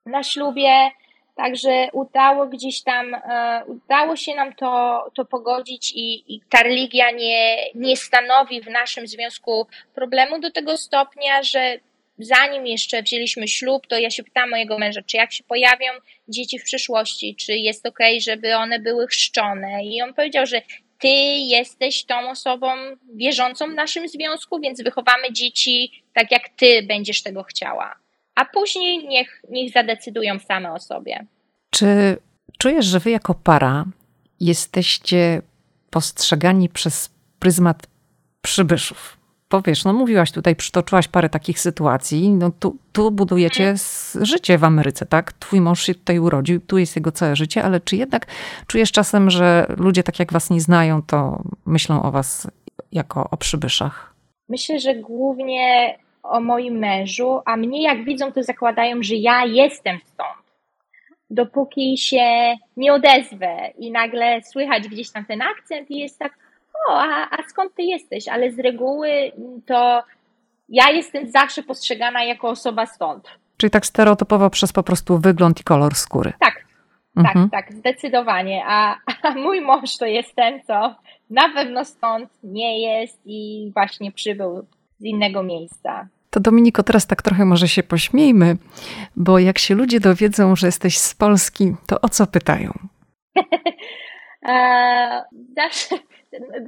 B: na ślubie. Także udało gdzieś tam, e, udało się nam to, to pogodzić i, i ta religia nie, nie stanowi w naszym związku problemu do tego stopnia, że zanim jeszcze wzięliśmy ślub, to ja się pytałam mojego męża, czy jak się pojawią dzieci w przyszłości, czy jest ok, żeby one były chrzczone. I on powiedział, że ty jesteś tą osobą wierzącą w naszym związku, więc wychowamy dzieci tak, jak ty będziesz tego chciała a później niech, niech zadecydują same o sobie.
A: Czy czujesz, że wy jako para jesteście postrzegani przez pryzmat przybyszów? Powiesz, no mówiłaś tutaj, przytoczyłaś parę takich sytuacji, no tu, tu budujecie życie w Ameryce, tak? Twój mąż się tutaj urodził, tu jest jego całe życie, ale czy jednak czujesz czasem, że ludzie tak jak was nie znają, to myślą o was jako o przybyszach?
B: Myślę, że głównie o moim mężu, a mnie jak widzą, to zakładają, że ja jestem stąd. Dopóki się nie odezwę i nagle słychać gdzieś tam ten akcent i jest tak, o, a, a skąd ty jesteś? Ale z reguły to ja jestem zawsze postrzegana jako osoba stąd.
A: Czyli tak stereotypowo przez po prostu wygląd i kolor skóry.
B: Tak,
A: Mhm.
B: tak, tak, zdecydowanie. A, a mój mąż to jest ten, co na pewno stąd nie jest i właśnie przybył z innego miejsca.
A: To Dominiko, teraz tak trochę może się pośmiejmy, bo jak się ludzie dowiedzą, że jesteś z Polski, to o co pytają?
B: Eee, zawsze,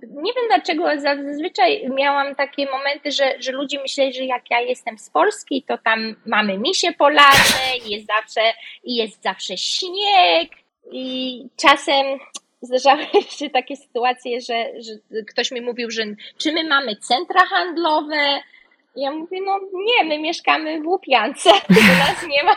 B: nie wiem dlaczego, zazwyczaj miałam takie momenty, że, że ludzie myśleli, że jak ja jestem z Polski, to tam mamy misie polarne jest zawsze, i jest zawsze śnieg i czasem zdarzały się takie sytuacje, że, że ktoś mi mówił, że czy my mamy centra handlowe, ja mówię, no nie, my mieszkamy w Łupiance, u nas nie ma,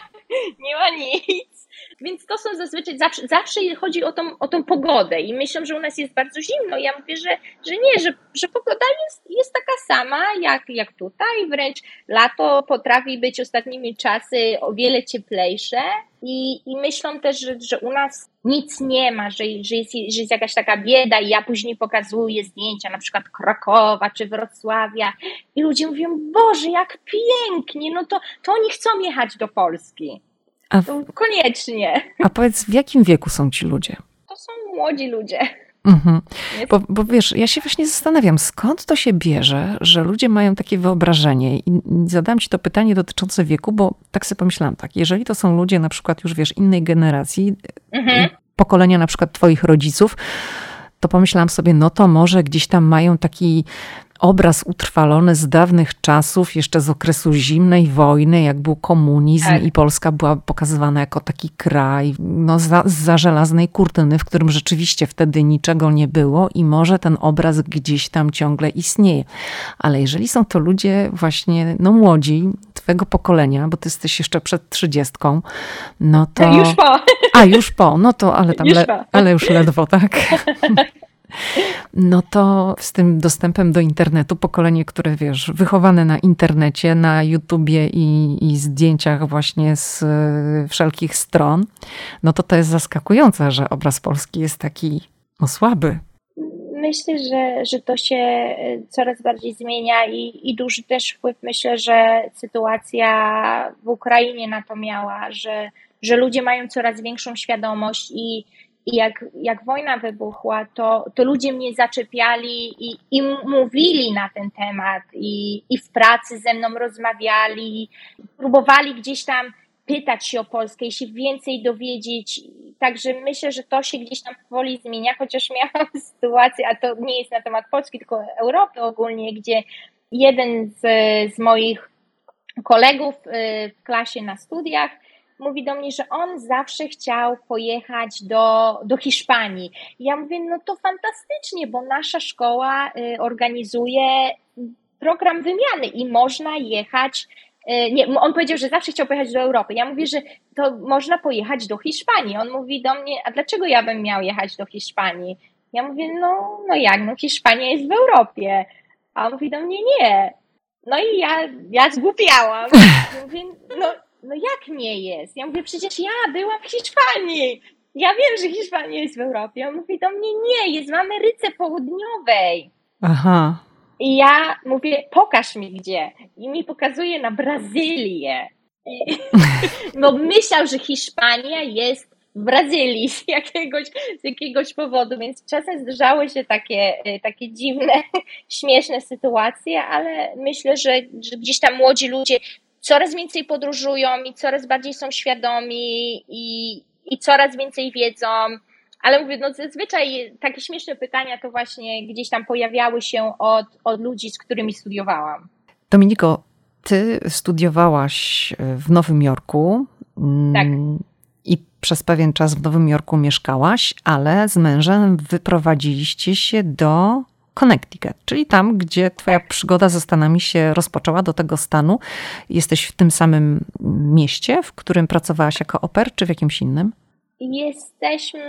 B: nie ma nic. Więc to są zazwyczaj, zawsze, zawsze chodzi o tą, o tą pogodę i myślą, że u nas jest bardzo zimno. Ja mówię, że, że nie, że, że pogoda jest, jest taka sama jak, jak tutaj, wręcz lato potrafi być ostatnimi czasy o wiele cieplejsze i, i myślą też, że, że u nas nic nie ma, że, że, jest, że jest jakaś taka bieda i ja później pokazuję zdjęcia na przykład Krakowa czy Wrocławia i ludzie mówią, Boże, jak pięknie, no to, to oni chcą jechać do Polski.
A: A, w,
B: koniecznie.
A: a powiedz, w jakim wieku są ci ludzie?
B: To są młodzi ludzie.
A: Mhm. Bo, bo, wiesz, ja się właśnie zastanawiam, skąd to się bierze, że ludzie mają takie wyobrażenie. I zadam ci to pytanie dotyczące wieku, bo tak sobie pomyślałam, tak, jeżeli to są ludzie na przykład już, wiesz, innej generacji, mhm. pokolenia na przykład twoich rodziców, to pomyślałam sobie, no to może gdzieś tam mają taki obraz utrwalony z dawnych czasów, jeszcze z okresu zimnej wojny, jak był komunizm tak. i Polska była pokazywana jako taki kraj no, za, za żelaznej kurtyny, w którym rzeczywiście wtedy niczego nie było i może ten obraz gdzieś tam ciągle istnieje. Ale jeżeli są to ludzie właśnie no, młodzi, twojego pokolenia, bo ty jesteś jeszcze przed trzydziestką, no to...
B: Już po.
A: A, już po, no to ale tam, już le... ale już ledwo, tak? no to z tym dostępem do internetu, pokolenie, które wiesz, wychowane na internecie, na YouTubie i, i zdjęciach właśnie z e, wszelkich stron, no to to jest zaskakujące, że obraz Polski jest taki no, słaby.
B: Myślę, że, że to się e, coraz bardziej zmienia i, i duży też wpływ myślę, że sytuacja w Ukrainie na to miała, że, że ludzie mają coraz większą świadomość i i jak, jak wojna wybuchła, to, to ludzie mnie zaczepiali i, i mówili na ten temat, i, i w pracy ze mną rozmawiali, próbowali gdzieś tam pytać się o Polskę i się więcej dowiedzieć. Także myślę, że to się gdzieś tam powoli zmienia, chociaż miałam sytuację, a to nie jest na temat Polski, tylko Europy ogólnie, gdzie jeden z, z moich kolegów y, w klasie na studiach mówi do mnie, że on zawsze chciał pojechać do, do Hiszpanii. ja mówię, no to fantastycznie, bo nasza szkoła y, organizuje program wymiany i można jechać. Y, nie, on powiedział, że zawsze chciał pojechać do Europy. Ja mówię, że to można pojechać do Hiszpanii. On mówi do mnie, a dlaczego ja bym miał jechać do Hiszpanii? Ja mówię, no, no jak, no Hiszpania jest w Europie. A on mówi do mnie, nie. No i ja, ja zgłupiałam. Mówię, no no jak nie jest? Ja mówię, przecież ja byłam w Hiszpanii. Ja wiem, że Hiszpania jest w Europie. On mówi do mnie, nie, jest w Ameryce Południowej.
A: Aha.
B: I ja mówię, pokaż mi gdzie. I mi pokazuje na Brazylię. No myślał, że Hiszpania jest w Brazylii z jakiegoś, z jakiegoś powodu, więc czasem zdarzały się takie, e, takie dziwne, śmieszne sytuacje, ale myślę, że, że gdzieś tam młodzi ludzie coraz więcej podróżują i coraz bardziej są świadomi i, i coraz więcej wiedzą. Ale mówię, no zazwyczaj takie śmieszne pytania to właśnie gdzieś tam pojawiały się od, od ludzi, z którymi studiowałam.
A: Dominiko, ty studiowałaś w Nowym Jorku.
B: Mm, tak.
A: I przez pewien czas w Nowym Jorku mieszkałaś, ale z mężem wyprowadziliście się do Connecticut, czyli tam, gdzie Twoja przygoda ze Stanami się rozpoczęła do tego stanu. Jesteś w tym samym mieście, w którym pracowałaś jako oper, czy w jakimś innym?
B: Jesteśmy,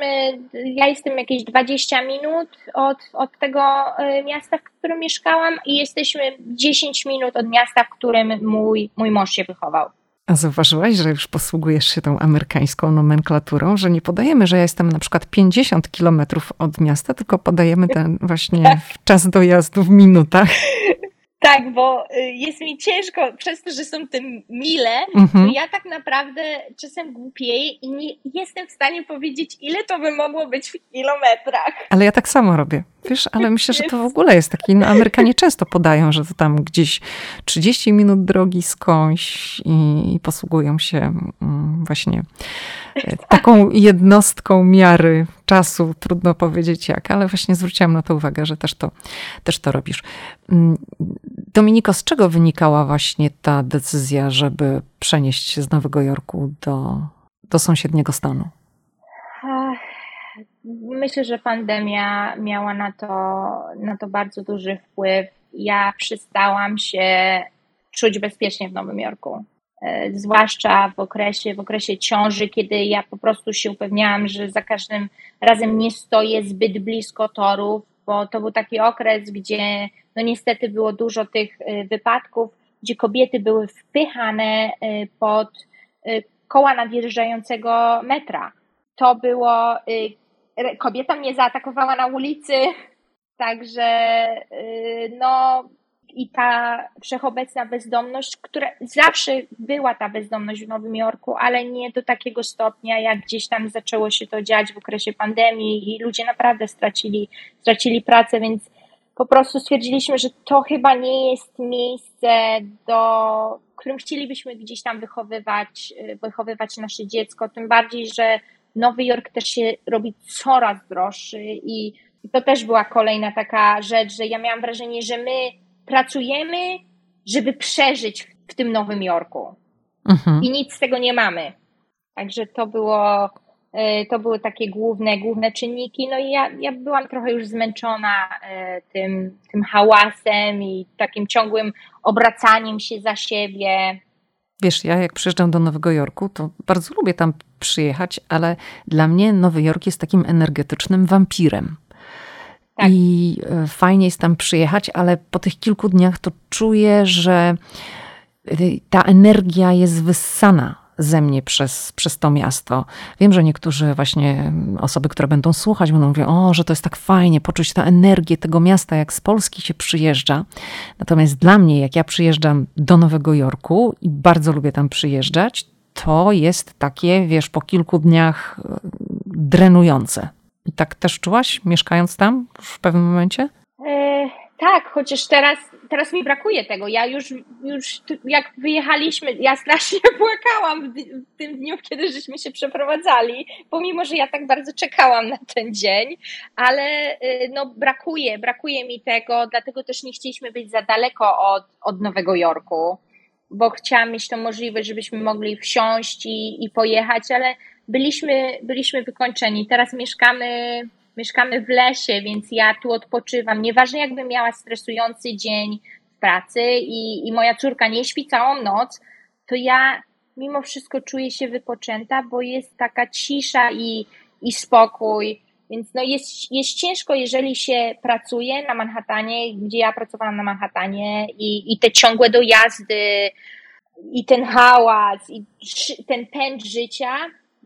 B: ja jestem jakieś 20 minut od, od tego e, miasta, w którym mieszkałam, i jesteśmy 10 minut od miasta, w którym mój, mój mąż się wychował.
A: A zauważyłaś, że już posługujesz się tą amerykańską nomenklaturą, że nie podajemy, że ja jestem na przykład 50 kilometrów od miasta, tylko podajemy ten właśnie czas dojazdu w minutach.
B: Tak, bo y, jest mi ciężko, przez to, że są te mile, mhm. to ja tak naprawdę czasem głupieję i nie jestem w stanie powiedzieć, ile to by mogło być w kilometrach.
A: Ale ja tak samo robię. Wiesz, ale myślę, że to w ogóle jest taki, no Amerykanie często podają, że to tam gdzieś 30 minut drogi skądś i, i posługują się mm, właśnie e, taką jednostką miary czasu, trudno powiedzieć jak, ale właśnie zwróciłam na to uwagę, że też to, też to robisz. Dominiko, z czego wynikała właśnie ta decyzja, żeby przenieść się z Nowego Jorku do, do sąsiedniego stanu?
B: Myślę, że pandemia miała na to, na to bardzo duży wpływ. Ja przestałam się czuć bezpiecznie w Nowym Jorku. E, zwłaszcza w okresie, w okresie ciąży, kiedy ja po prostu się upewniałam, że za każdym razem nie stoję zbyt blisko torów, bo to był taki okres, gdzie no niestety było dużo tych e, wypadków, gdzie kobiety były wpychane e, pod koła nadjeżdżającego metra. To było kobieta mnie zaatakowała na ulicy, także y, no i ta wszechobecna bezdomność, która zawsze była ta bezdomność w Nowym Jorku, ale nie do takiego stopnia, jak gdzieś tam zaczęło się to dziać w okresie pandemii i ludzie naprawdę stracili, stracili pracę, więc po prostu stwierdziliśmy, że to chyba nie jest miejsce, do którym chcielibyśmy gdzieś tam wychowywać, wychowywać nasze dziecko, tym bardziej, że Nowy Jork też się robi coraz droższy i to też była kolejna taka rzecz, że ja miałam wrażenie, że my pracujemy, żeby przeżyć w tym Nowym Jorku. Mhm. I nic z tego nie mamy. Także to było, e, to były takie główne, główne czynniki. No i ja, ja byłam trochę już zmęczona e, tym, tym hałasem i takim ciągłym obracaniem się za siebie.
A: Wiesz, ja jak przyjeżdżam do Nowego Jorku, to bardzo lubię tam przyjechać, ale dla mnie Nowy Jork jest takim energetycznym wampirem. Tak. I e, fajnie jest tam przyjechać, ale po tych kilku dniach to czuję, że e, ta energia jest wyssana ze mnie przez, przez to miasto. Wiem, że niektórzy właśnie osoby, które będą słuchać, będą mówić, o, że to jest tak fajnie poczuć tę energię tego miasta, jak z Polski się przyjeżdża. Natomiast dla mnie, jak ja przyjeżdżam do Nowego Jorku i bardzo lubię tam przyjeżdżać, to jest takie, wiesz, po kilku dniach e, drenujące. I tak też czułaś, mieszkając tam w pewnym momencie?
B: E, tak, chociaż teraz, teraz mi brakuje tego. Ja już, już jak wyjechaliśmy, ja strasznie płakałam w, w tym dniu, kiedy żeśmy się przeprowadzali, pomimo, że ja tak bardzo czekałam na ten dzień, ale e, no, brakuje, brakuje mi tego, dlatego też nie chcieliśmy być za daleko od, od Nowego Jorku, bo chciałam mieć tą możliwość, żebyśmy mogli wsiąść i, i pojechać, ale byliśmy, byliśmy wykończeni. Teraz mieszkamy, mieszkamy w lesie, więc ja tu odpoczywam. Nieważne, jakbym miała stresujący dzień w pracy i, i moja córka nie śpi całą noc, to ja mimo wszystko czuję się wypoczęta, bo jest taka cisza i, i spokój. Więc no jest, jest ciężko, jeżeli się pracuje na Manhattanie, gdzie ja pracowałam na Manhattanie i, i te ciągłe dojazdy, i ten hałas, i ten pęd życia,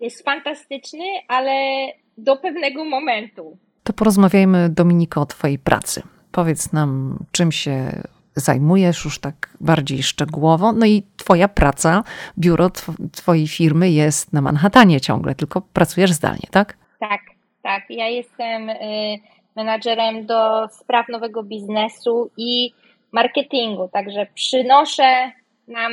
B: jest fantastyczny, ale do pewnego momentu.
A: To porozmawiajmy, Dominiko, o Twojej pracy. Powiedz nam, czym się zajmujesz już tak bardziej szczegółowo. No i Twoja praca, biuro Twojej firmy jest na Manhattanie ciągle, tylko pracujesz zdalnie, tak?
B: Tak, tak. Ja jestem y, menadżerem do spraw nowego biznesu i marketingu, także przynoszę nam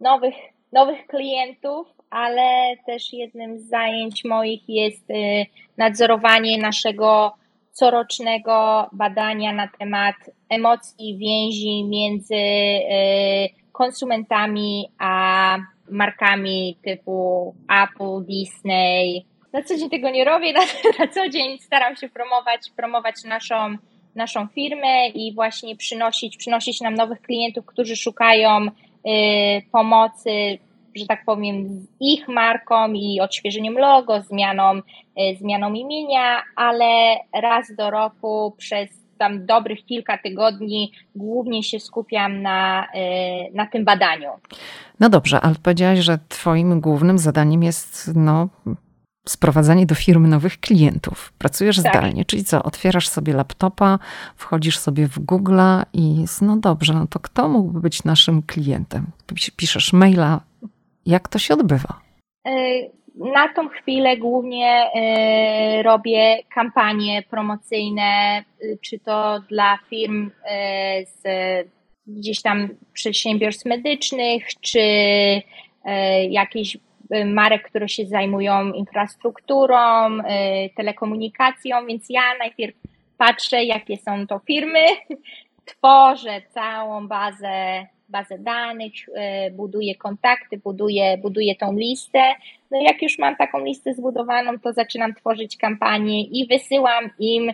B: nowych, nowych klientów ale też jednym z zajęć moich jest y, nadzorowanie naszego corocznego badania na temat emocji więzi między y, konsumentami a markami typu Apple, Disney. Na co dzień tego nie robię, na, na co dzień staram się promować, promować naszą, naszą firmę i właśnie przynosić, przynosić nam nowych klientów, którzy szukają y, pomocy że tak powiem, z ich marką i odświeżeniem logo, zmianą, e, zmianą imienia, ale raz do roku przez tam dobrych kilka tygodni głównie się skupiam na, e, na tym badaniu.
A: No dobrze, ale powiedziałaś, że Twoim głównym zadaniem jest no, sprowadzanie do firmy nowych klientów. Pracujesz tak. zdalnie, czyli co? Otwierasz sobie laptopa, wchodzisz sobie w Google i no dobrze, no to kto mógłby być naszym klientem? Piszesz maila, jak to się odbywa?
B: E, na tą chwilę głównie e, robię kampanie promocyjne, e, czy to dla firm z gdzieś tam przedsiębiorstw medycznych, czy jakichś marek, które się zajmują infrastrukturą, telekomunikacją, więc ja najpierw patrzę, jakie są to firmy, tworzę całą bazę bazę danych, e, buduję kontakty, buduję, buduję tą listę. No jak już mam taką listę zbudowaną, to zaczynam tworzyć kampanię i wysyłam im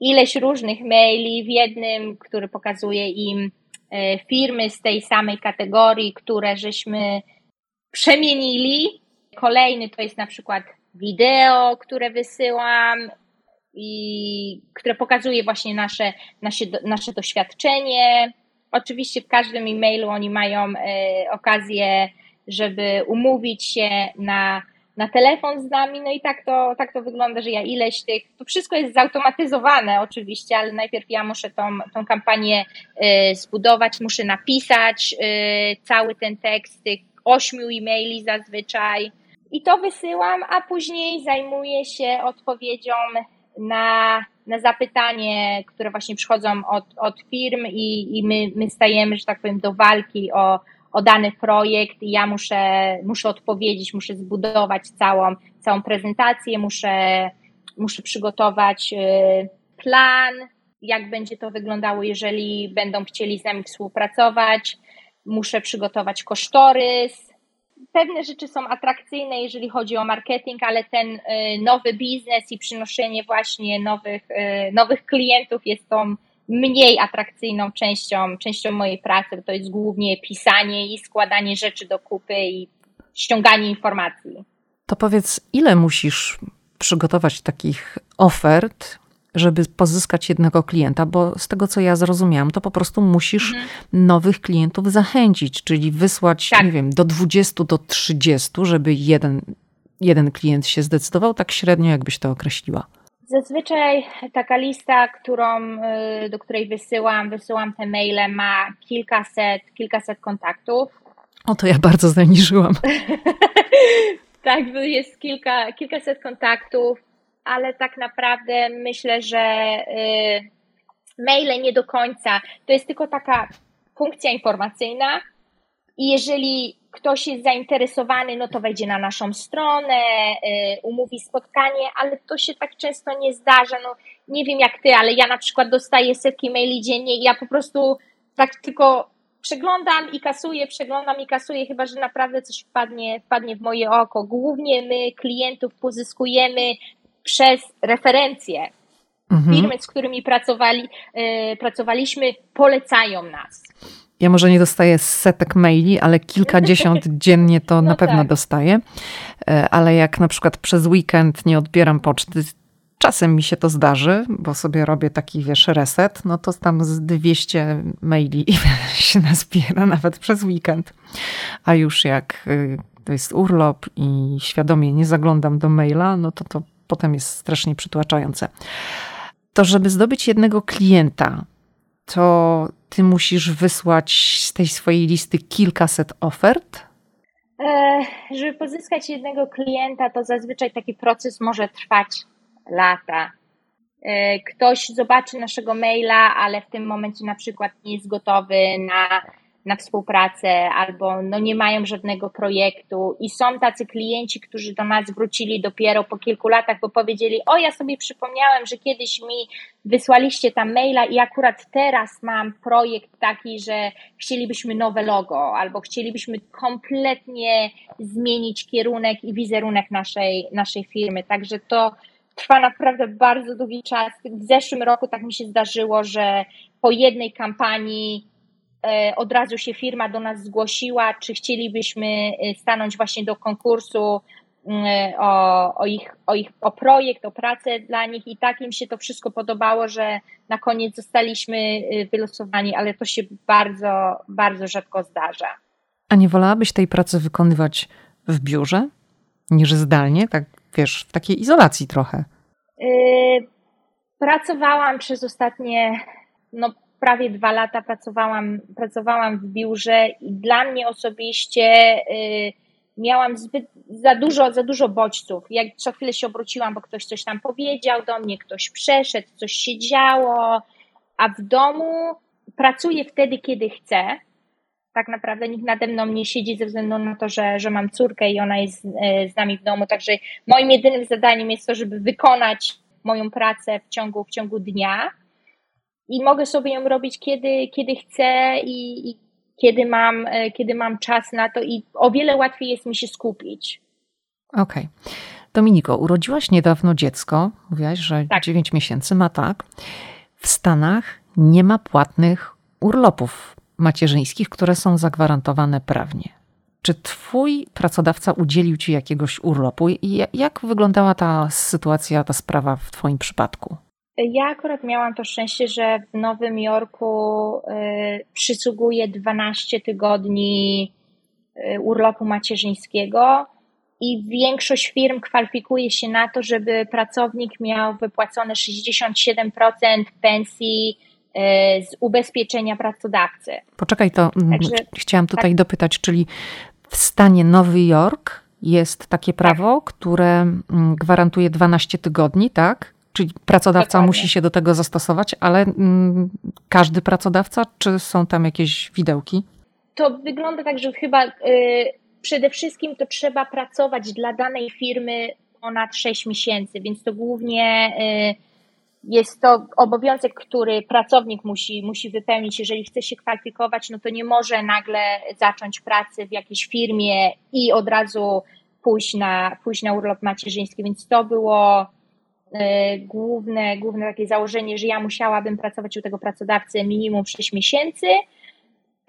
B: ileś różnych maili w jednym, który pokazuje im e, firmy z tej samej kategorii, które żeśmy przemienili. Kolejny to jest na przykład wideo, które wysyłam i które pokazuje właśnie nasze, nasze, nasze doświadczenie Oczywiście w każdym e-mailu oni mają e, okazję, żeby umówić się na, na telefon z nami, no i tak to, tak to wygląda, że ja ileś tych, to wszystko jest zautomatyzowane oczywiście, ale najpierw ja muszę tą, tą kampanię y, zbudować, muszę napisać y, cały ten tekst, tych ośmiu e-maili zazwyczaj. I to wysyłam, a później zajmuję się odpowiedzią na, na zapytanie, które właśnie przychodzą od, od firm i, i my, my stajemy, że tak powiem, do walki o, o dany projekt i ja muszę, muszę odpowiedzieć, muszę zbudować całą, całą prezentację, muszę, muszę przygotować y, plan, jak będzie to wyglądało, jeżeli będą chcieli z nami współpracować. Muszę przygotować kosztorys. Pewne rzeczy są atrakcyjne, jeżeli chodzi o marketing, ale ten y, nowy biznes i przynoszenie właśnie nowych, y, nowych klientów jest tą mniej atrakcyjną częścią, częścią mojej pracy, to jest głównie pisanie i składanie rzeczy do kupy i ściąganie informacji.
A: To powiedz, ile musisz przygotować takich ofert, żeby pozyskać jednego klienta, bo z tego co ja zrozumiałam, to po prostu musisz mhm. nowych klientów zachęcić, czyli wysłać, tak. nie wiem, do 20 do 30, żeby jeden, jeden klient się zdecydował, tak średnio jakbyś to określiła.
B: Zazwyczaj taka lista, którą, y, do której wysyłam, wysyłam te maile, ma kilkaset, kilkaset kontaktów.
A: O, to ja bardzo zaniżyłam.
B: tak, jest kilka, kilkaset kontaktów, ale tak naprawdę myślę, że y, maile nie do końca. To jest tylko taka funkcja informacyjna i jeżeli ktoś jest zainteresowany, no to wejdzie na naszą stronę, y, umówi spotkanie, ale to się tak często nie zdarza. No, nie wiem jak ty, ale ja na przykład dostaję setki maili dziennie i ja po prostu tak tylko przeglądam i kasuję, przeglądam i kasuję, chyba że naprawdę coś wpadnie, wpadnie w moje oko. Głównie my klientów pozyskujemy przez referencje. Mhm. Firmy, z którymi pracowali, yy, pracowaliśmy, polecają nas.
A: Ja może nie dostaję setek maili, ale kilkadziesiąt dziennie to no na pewno tak. dostaję. E, ale jak na przykład przez weekend nie odbieram poczty, czasem mi się to zdarzy, bo sobie robię taki, wiesz, reset, no to tam z 200 maili się nazbiera nawet przez weekend. A już jak y, to jest urlop i świadomie nie zaglądam do maila, no to to potem jest strasznie przytłaczające. To, żeby zdobyć jednego klienta, to ty musisz wysłać z tej swojej listy kilkaset ofert?
B: E, żeby pozyskać jednego klienta, to zazwyczaj taki proces może trwać lata. E, ktoś zobaczy naszego maila, ale w tym momencie na przykład nie jest gotowy na na współpracę albo no nie mają żadnego projektu i są tacy klienci, którzy do nas wrócili dopiero po kilku latach, bo powiedzieli, o ja sobie przypomniałem, że kiedyś mi wysłaliście tam maila i akurat teraz mam projekt taki, że chcielibyśmy nowe logo albo chcielibyśmy kompletnie zmienić kierunek i wizerunek naszej, naszej firmy, także to trwa naprawdę bardzo długi czas. W zeszłym roku tak mi się zdarzyło, że po jednej kampanii od razu się firma do nas zgłosiła, czy chcielibyśmy e, stanąć właśnie do konkursu mm, e, o, o, ich, o, ich, o projekt, o pracę dla nich i tak im się to wszystko podobało, że na koniec zostaliśmy wylosowani, ale to się bardzo, bardzo rzadko zdarza.
A: A nie wolałabyś tej pracy wykonywać w biurze niż zdalnie, tak wiesz, w takiej izolacji trochę?
B: Pracowałam przez ostatnie no, prawie dwa lata pracowałam, pracowałam w biurze i dla mnie osobiście y, miałam zbyt za dużo, za dużo bodźców. Jak co chwilę się obróciłam, bo ktoś coś tam powiedział do mnie, ktoś przeszedł, coś się działo, a w domu pracuję wtedy, kiedy chcę. Tak naprawdę nikt nade mną nie siedzi ze względu na to, że, że mam córkę i ona jest z, y, z nami w domu. Także moim jedynym zadaniem jest to, żeby wykonać moją pracę w ciągu, w ciągu dnia i mogę sobie ją robić kiedy, kiedy chcę i, i kiedy, mam, e, kiedy mam czas na to i o wiele łatwiej jest mi się skupić.
A: Okej. Okay. Dominiko, urodziłaś niedawno dziecko, mówiłaś, że tak. 9 miesięcy ma tak. W Stanach nie ma płatnych urlopów macierzyńskich, które są zagwarantowane prawnie. Czy twój pracodawca udzielił ci jakiegoś urlopu i jak wyglądała ta sytuacja, ta sprawa w twoim przypadku?
B: Ja akurat miałam to szczęście, że w Nowym Jorku y, przysługuje 12 tygodni y, urlopu macierzyńskiego i większość firm kwalifikuje się na to, żeby pracownik miał wypłacone 67% pensji e, z ubezpieczenia pracodawcy.
A: Poczekaj, to mm, Także, chciałam tutaj tak. dopytać, czyli w stanie Nowy Jork jest takie prawo, tak. które mm, gwarantuje 12 tygodni, tak? Czyli pracodawca Dokładnie. musi się do tego zastosować, ale mm, każdy pracodawca, czy są tam jakieś widełki?
B: To wygląda tak, że chyba y, przede wszystkim to trzeba pracować dla danej firmy ponad 6 miesięcy, więc to głównie y, jest to obowiązek, który pracownik musi, musi wypełnić. Jeżeli chce się kwalifikować, no to nie może nagle zacząć pracy w jakiejś firmie i od razu pójść na, pójść na urlop macierzyński, więc to było główne, główne takie założenie, że ja musiałabym pracować u tego pracodawcy minimum 6 miesięcy,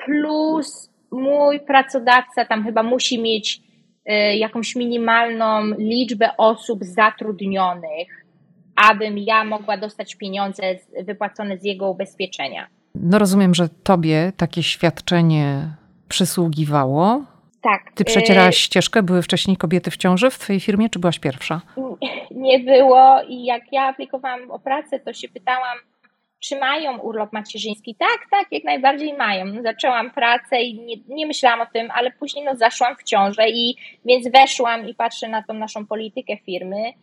B: plus mój pracodawca tam chyba musi mieć y, jakąś minimalną liczbę osób zatrudnionych, abym ja mogła dostać pieniądze wypłacone z jego ubezpieczenia.
A: No rozumiem, że tobie takie świadczenie przysługiwało.
B: Tak.
A: Ty przecierałaś y, ścieżkę, były wcześniej kobiety w ciąży w twojej firmie, czy byłaś pierwsza?
B: Nie było i jak ja aplikowałam o pracę, to się pytałam, czy mają urlop macierzyński? Tak, tak, jak najbardziej mają. No, zaczęłam pracę i nie, nie, myślałam o tym, ale później no, zaszłam w ciążę i więc weszłam i patrzę na tą naszą politykę firmy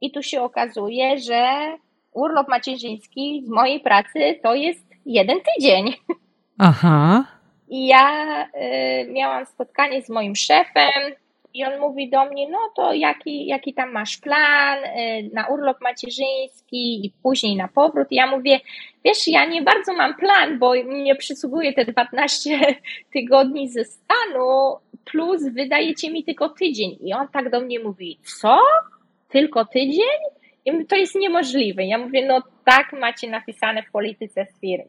B: i tu się okazuje, że urlop macierzyński z mojej pracy to jest jeden tydzień.
A: Aha.
B: I ja y, miałam spotkanie z moim szefem, i on mówi do mnie, no to jaki, jaki tam masz plan y, na urlop macierzyński i później na powrót. I ja mówię, wiesz, ja nie bardzo mam plan, bo mnie przysługuje te 12 tygodni ze stanu, plus wydajecie mi tylko tydzień. I on tak do mnie mówi, co? Tylko tydzień? I to jest niemożliwe. Ja mówię, no tak macie napisane w polityce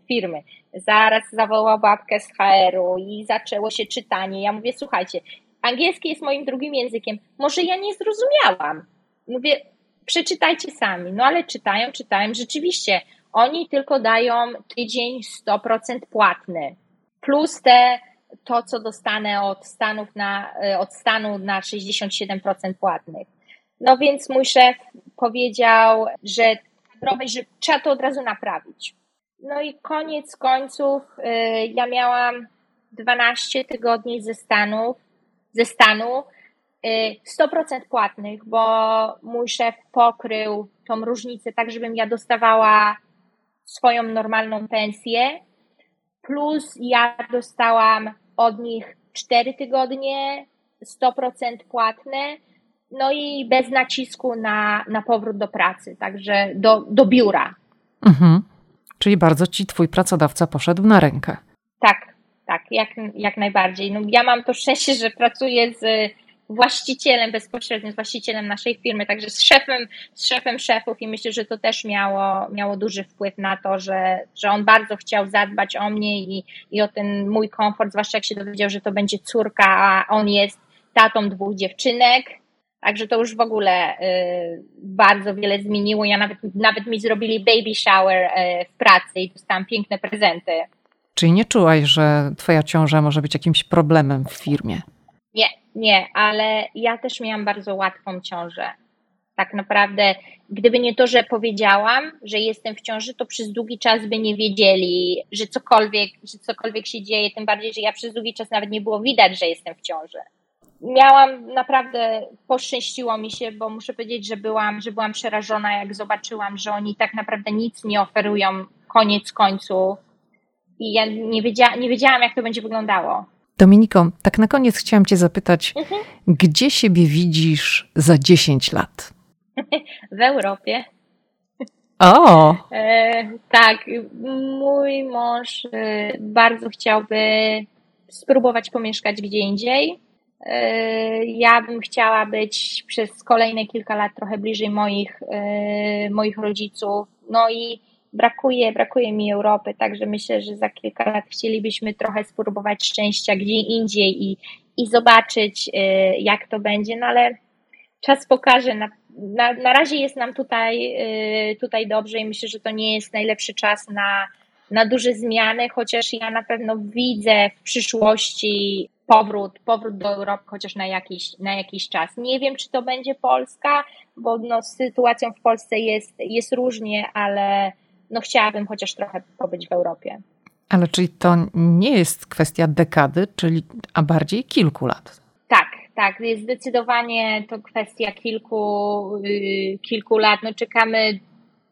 B: firmy. Zaraz zawołał babkę z HR-u i zaczęło się czytanie. Ja mówię, słuchajcie, Angielski jest moim drugim językiem. Może ja nie zrozumiałam. Mówię, przeczytajcie sami. No ale czytają, czytają. Rzeczywiście, oni tylko dają tydzień 100% płatny. Plus te, to, co dostanę od, Stanów na, e, od stanu na 67% płatnych. No więc mój szef powiedział, że, że trzeba to od razu naprawić. No i koniec końców, e, ja miałam 12 tygodni ze Stanów ze stanu 100% y, płatnych, bo mój szef pokrył tą różnicę tak, żebym ja dostawała swoją normalną pensję, plus ja dostałam od nich 4 tygodnie 100% płatne, no i bez nacisku na, na powrót do pracy, także do, do biura.
A: Mhm. Czyli bardzo ci twój pracodawca poszedł na rękę.
B: Tak, tak, jak, jak najbardziej. No, ja mam to szczęście, że pracuję z właścicielem bezpośrednio, z właścicielem naszej firmy, także z szefem, z szefem szefów i myślę, że to też miało, miało duży wpływ na to, że, że on bardzo chciał zadbać o mnie i, i o ten mój komfort, zwłaszcza jak się dowiedział, że to będzie córka, a on jest tatą dwóch dziewczynek, Także to już w ogóle y, bardzo wiele zmieniło. Ja nawet, nawet mi zrobili baby shower y, w pracy i dostałam piękne prezenty.
A: Czyli nie czułaś, że twoja ciąża może być jakimś problemem w firmie?
B: Nie, nie, ale ja też miałam bardzo łatwą ciążę. Tak naprawdę, gdyby nie to, że powiedziałam, że jestem w ciąży, to przez długi czas by nie wiedzieli, że cokolwiek, że cokolwiek się dzieje, tym bardziej, że ja przez długi czas nawet nie było widać, że jestem w ciąży. Miałam naprawdę, poszczęściło mi się, bo muszę powiedzieć, że byłam, że byłam przerażona, jak zobaczyłam, że oni tak naprawdę nic nie oferują koniec końców i ja nie, wiedzia, nie wiedziałam, jak to będzie wyglądało.
A: Dominiko, tak na koniec chciałam Cię zapytać, mhm. gdzie siebie widzisz za 10 lat?
B: w Europie.
A: O!
B: E, tak, mój mąż e, bardzo chciałby spróbować pomieszkać gdzie indziej. E, ja bym chciała być przez kolejne kilka lat trochę bliżej moich, e, moich rodziców. No i brakuje, brakuje mi Europy, także myślę, że za kilka lat chcielibyśmy trochę spróbować szczęścia gdzie indziej i, i zobaczyć, y, jak to będzie, no ale czas pokaże. Na, na, na razie jest nam tutaj, tutaj dobrze i myślę, że to nie jest najlepszy czas na, na duże zmiany, chociaż ja na pewno widzę w przyszłości powrót, powrót do Europy chociaż na jakiś, na jakiś czas. Nie wiem, czy to będzie Polska, bo no, z sytuacją w Polsce jest, jest różnie, ale no, chciałabym chociaż trochę pobyć w Europie.
A: Ale czyli to nie jest kwestia dekady, czyli, a bardziej kilku lat?
B: Tak, tak. Jest zdecydowanie to kwestia kilku, yy, kilku lat. No, czekamy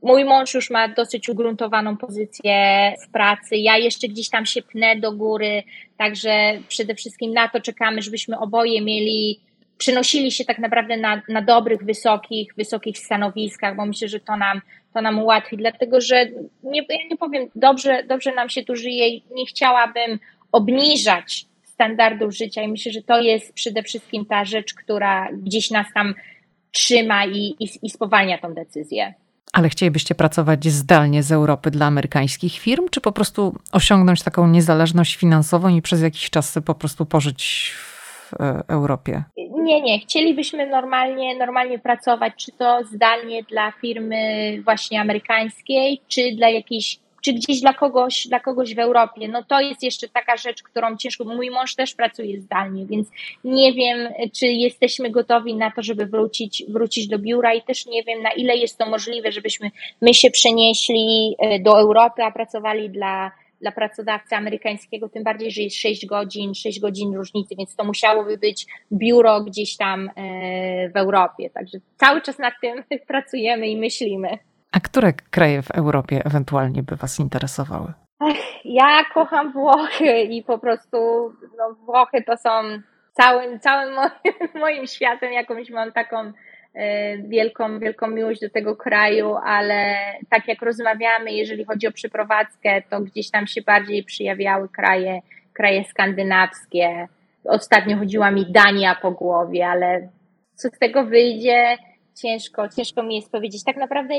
B: Mój mąż już ma dosyć ugruntowaną pozycję w pracy. Ja jeszcze gdzieś tam się pnę do góry, także przede wszystkim na to czekamy, żebyśmy oboje mieli, przenosili się tak naprawdę na, na dobrych, wysokich, wysokich stanowiskach, bo myślę, że to nam, to nam ułatwi, dlatego że nie, ja nie powiem, dobrze, dobrze nam się tu żyje i nie chciałabym obniżać standardów życia i myślę, że to jest przede wszystkim ta rzecz, która gdzieś nas tam trzyma i, i, i spowalnia tą decyzję.
A: Ale chcielibyście pracować zdalnie z Europy dla amerykańskich firm, czy po prostu osiągnąć taką niezależność finansową i przez jakiś czas po prostu pożyć w e, Europie?
B: Nie, nie. Chcielibyśmy normalnie, normalnie pracować, czy to zdalnie dla firmy właśnie amerykańskiej, czy dla jakiejś czy gdzieś dla kogoś, dla kogoś w Europie. No to jest jeszcze taka rzecz, którą ciężko, mój mąż też pracuje zdalnie, więc nie wiem, czy jesteśmy gotowi na to, żeby wrócić, wrócić do biura i też nie wiem, na ile jest to możliwe, żebyśmy my się przenieśli e, do Europy, a pracowali dla, dla pracodawcy amerykańskiego, tym bardziej, że jest 6 godzin, 6 godzin różnicy, więc to musiałoby być biuro gdzieś tam e, w Europie. Także cały czas nad tym pracujemy i myślimy.
A: A które kraje w Europie ewentualnie by Was interesowały?
B: Ja kocham Włochy i po prostu no, Włochy to są całym, całym moim, moim światem. Jakąś mam taką e, wielką, wielką miłość do tego kraju, ale tak jak rozmawiamy, jeżeli chodzi o przeprowadzkę, to gdzieś tam się bardziej przyjawiały kraje, kraje skandynawskie. Ostatnio chodziła mi Dania po głowie, ale co z tego wyjdzie, ciężko, ciężko mi jest powiedzieć. Tak naprawdę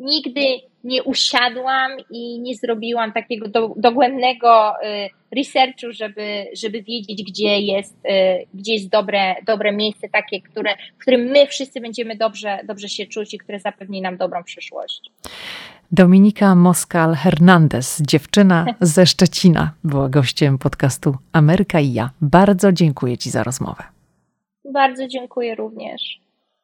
B: nigdy nie usiadłam i nie zrobiłam takiego do, dogłębnego y, researchu, żeby, żeby wiedzieć, gdzie jest, y, gdzie jest dobre, dobre miejsce, takie, które, w którym my wszyscy będziemy dobrze, dobrze się czuć i które zapewni nam dobrą przyszłość.
A: Dominika Moskal-Hernandez, dziewczyna ze Szczecina, była gościem podcastu Ameryka i ja. Bardzo dziękuję Ci za rozmowę.
B: Bardzo dziękuję również.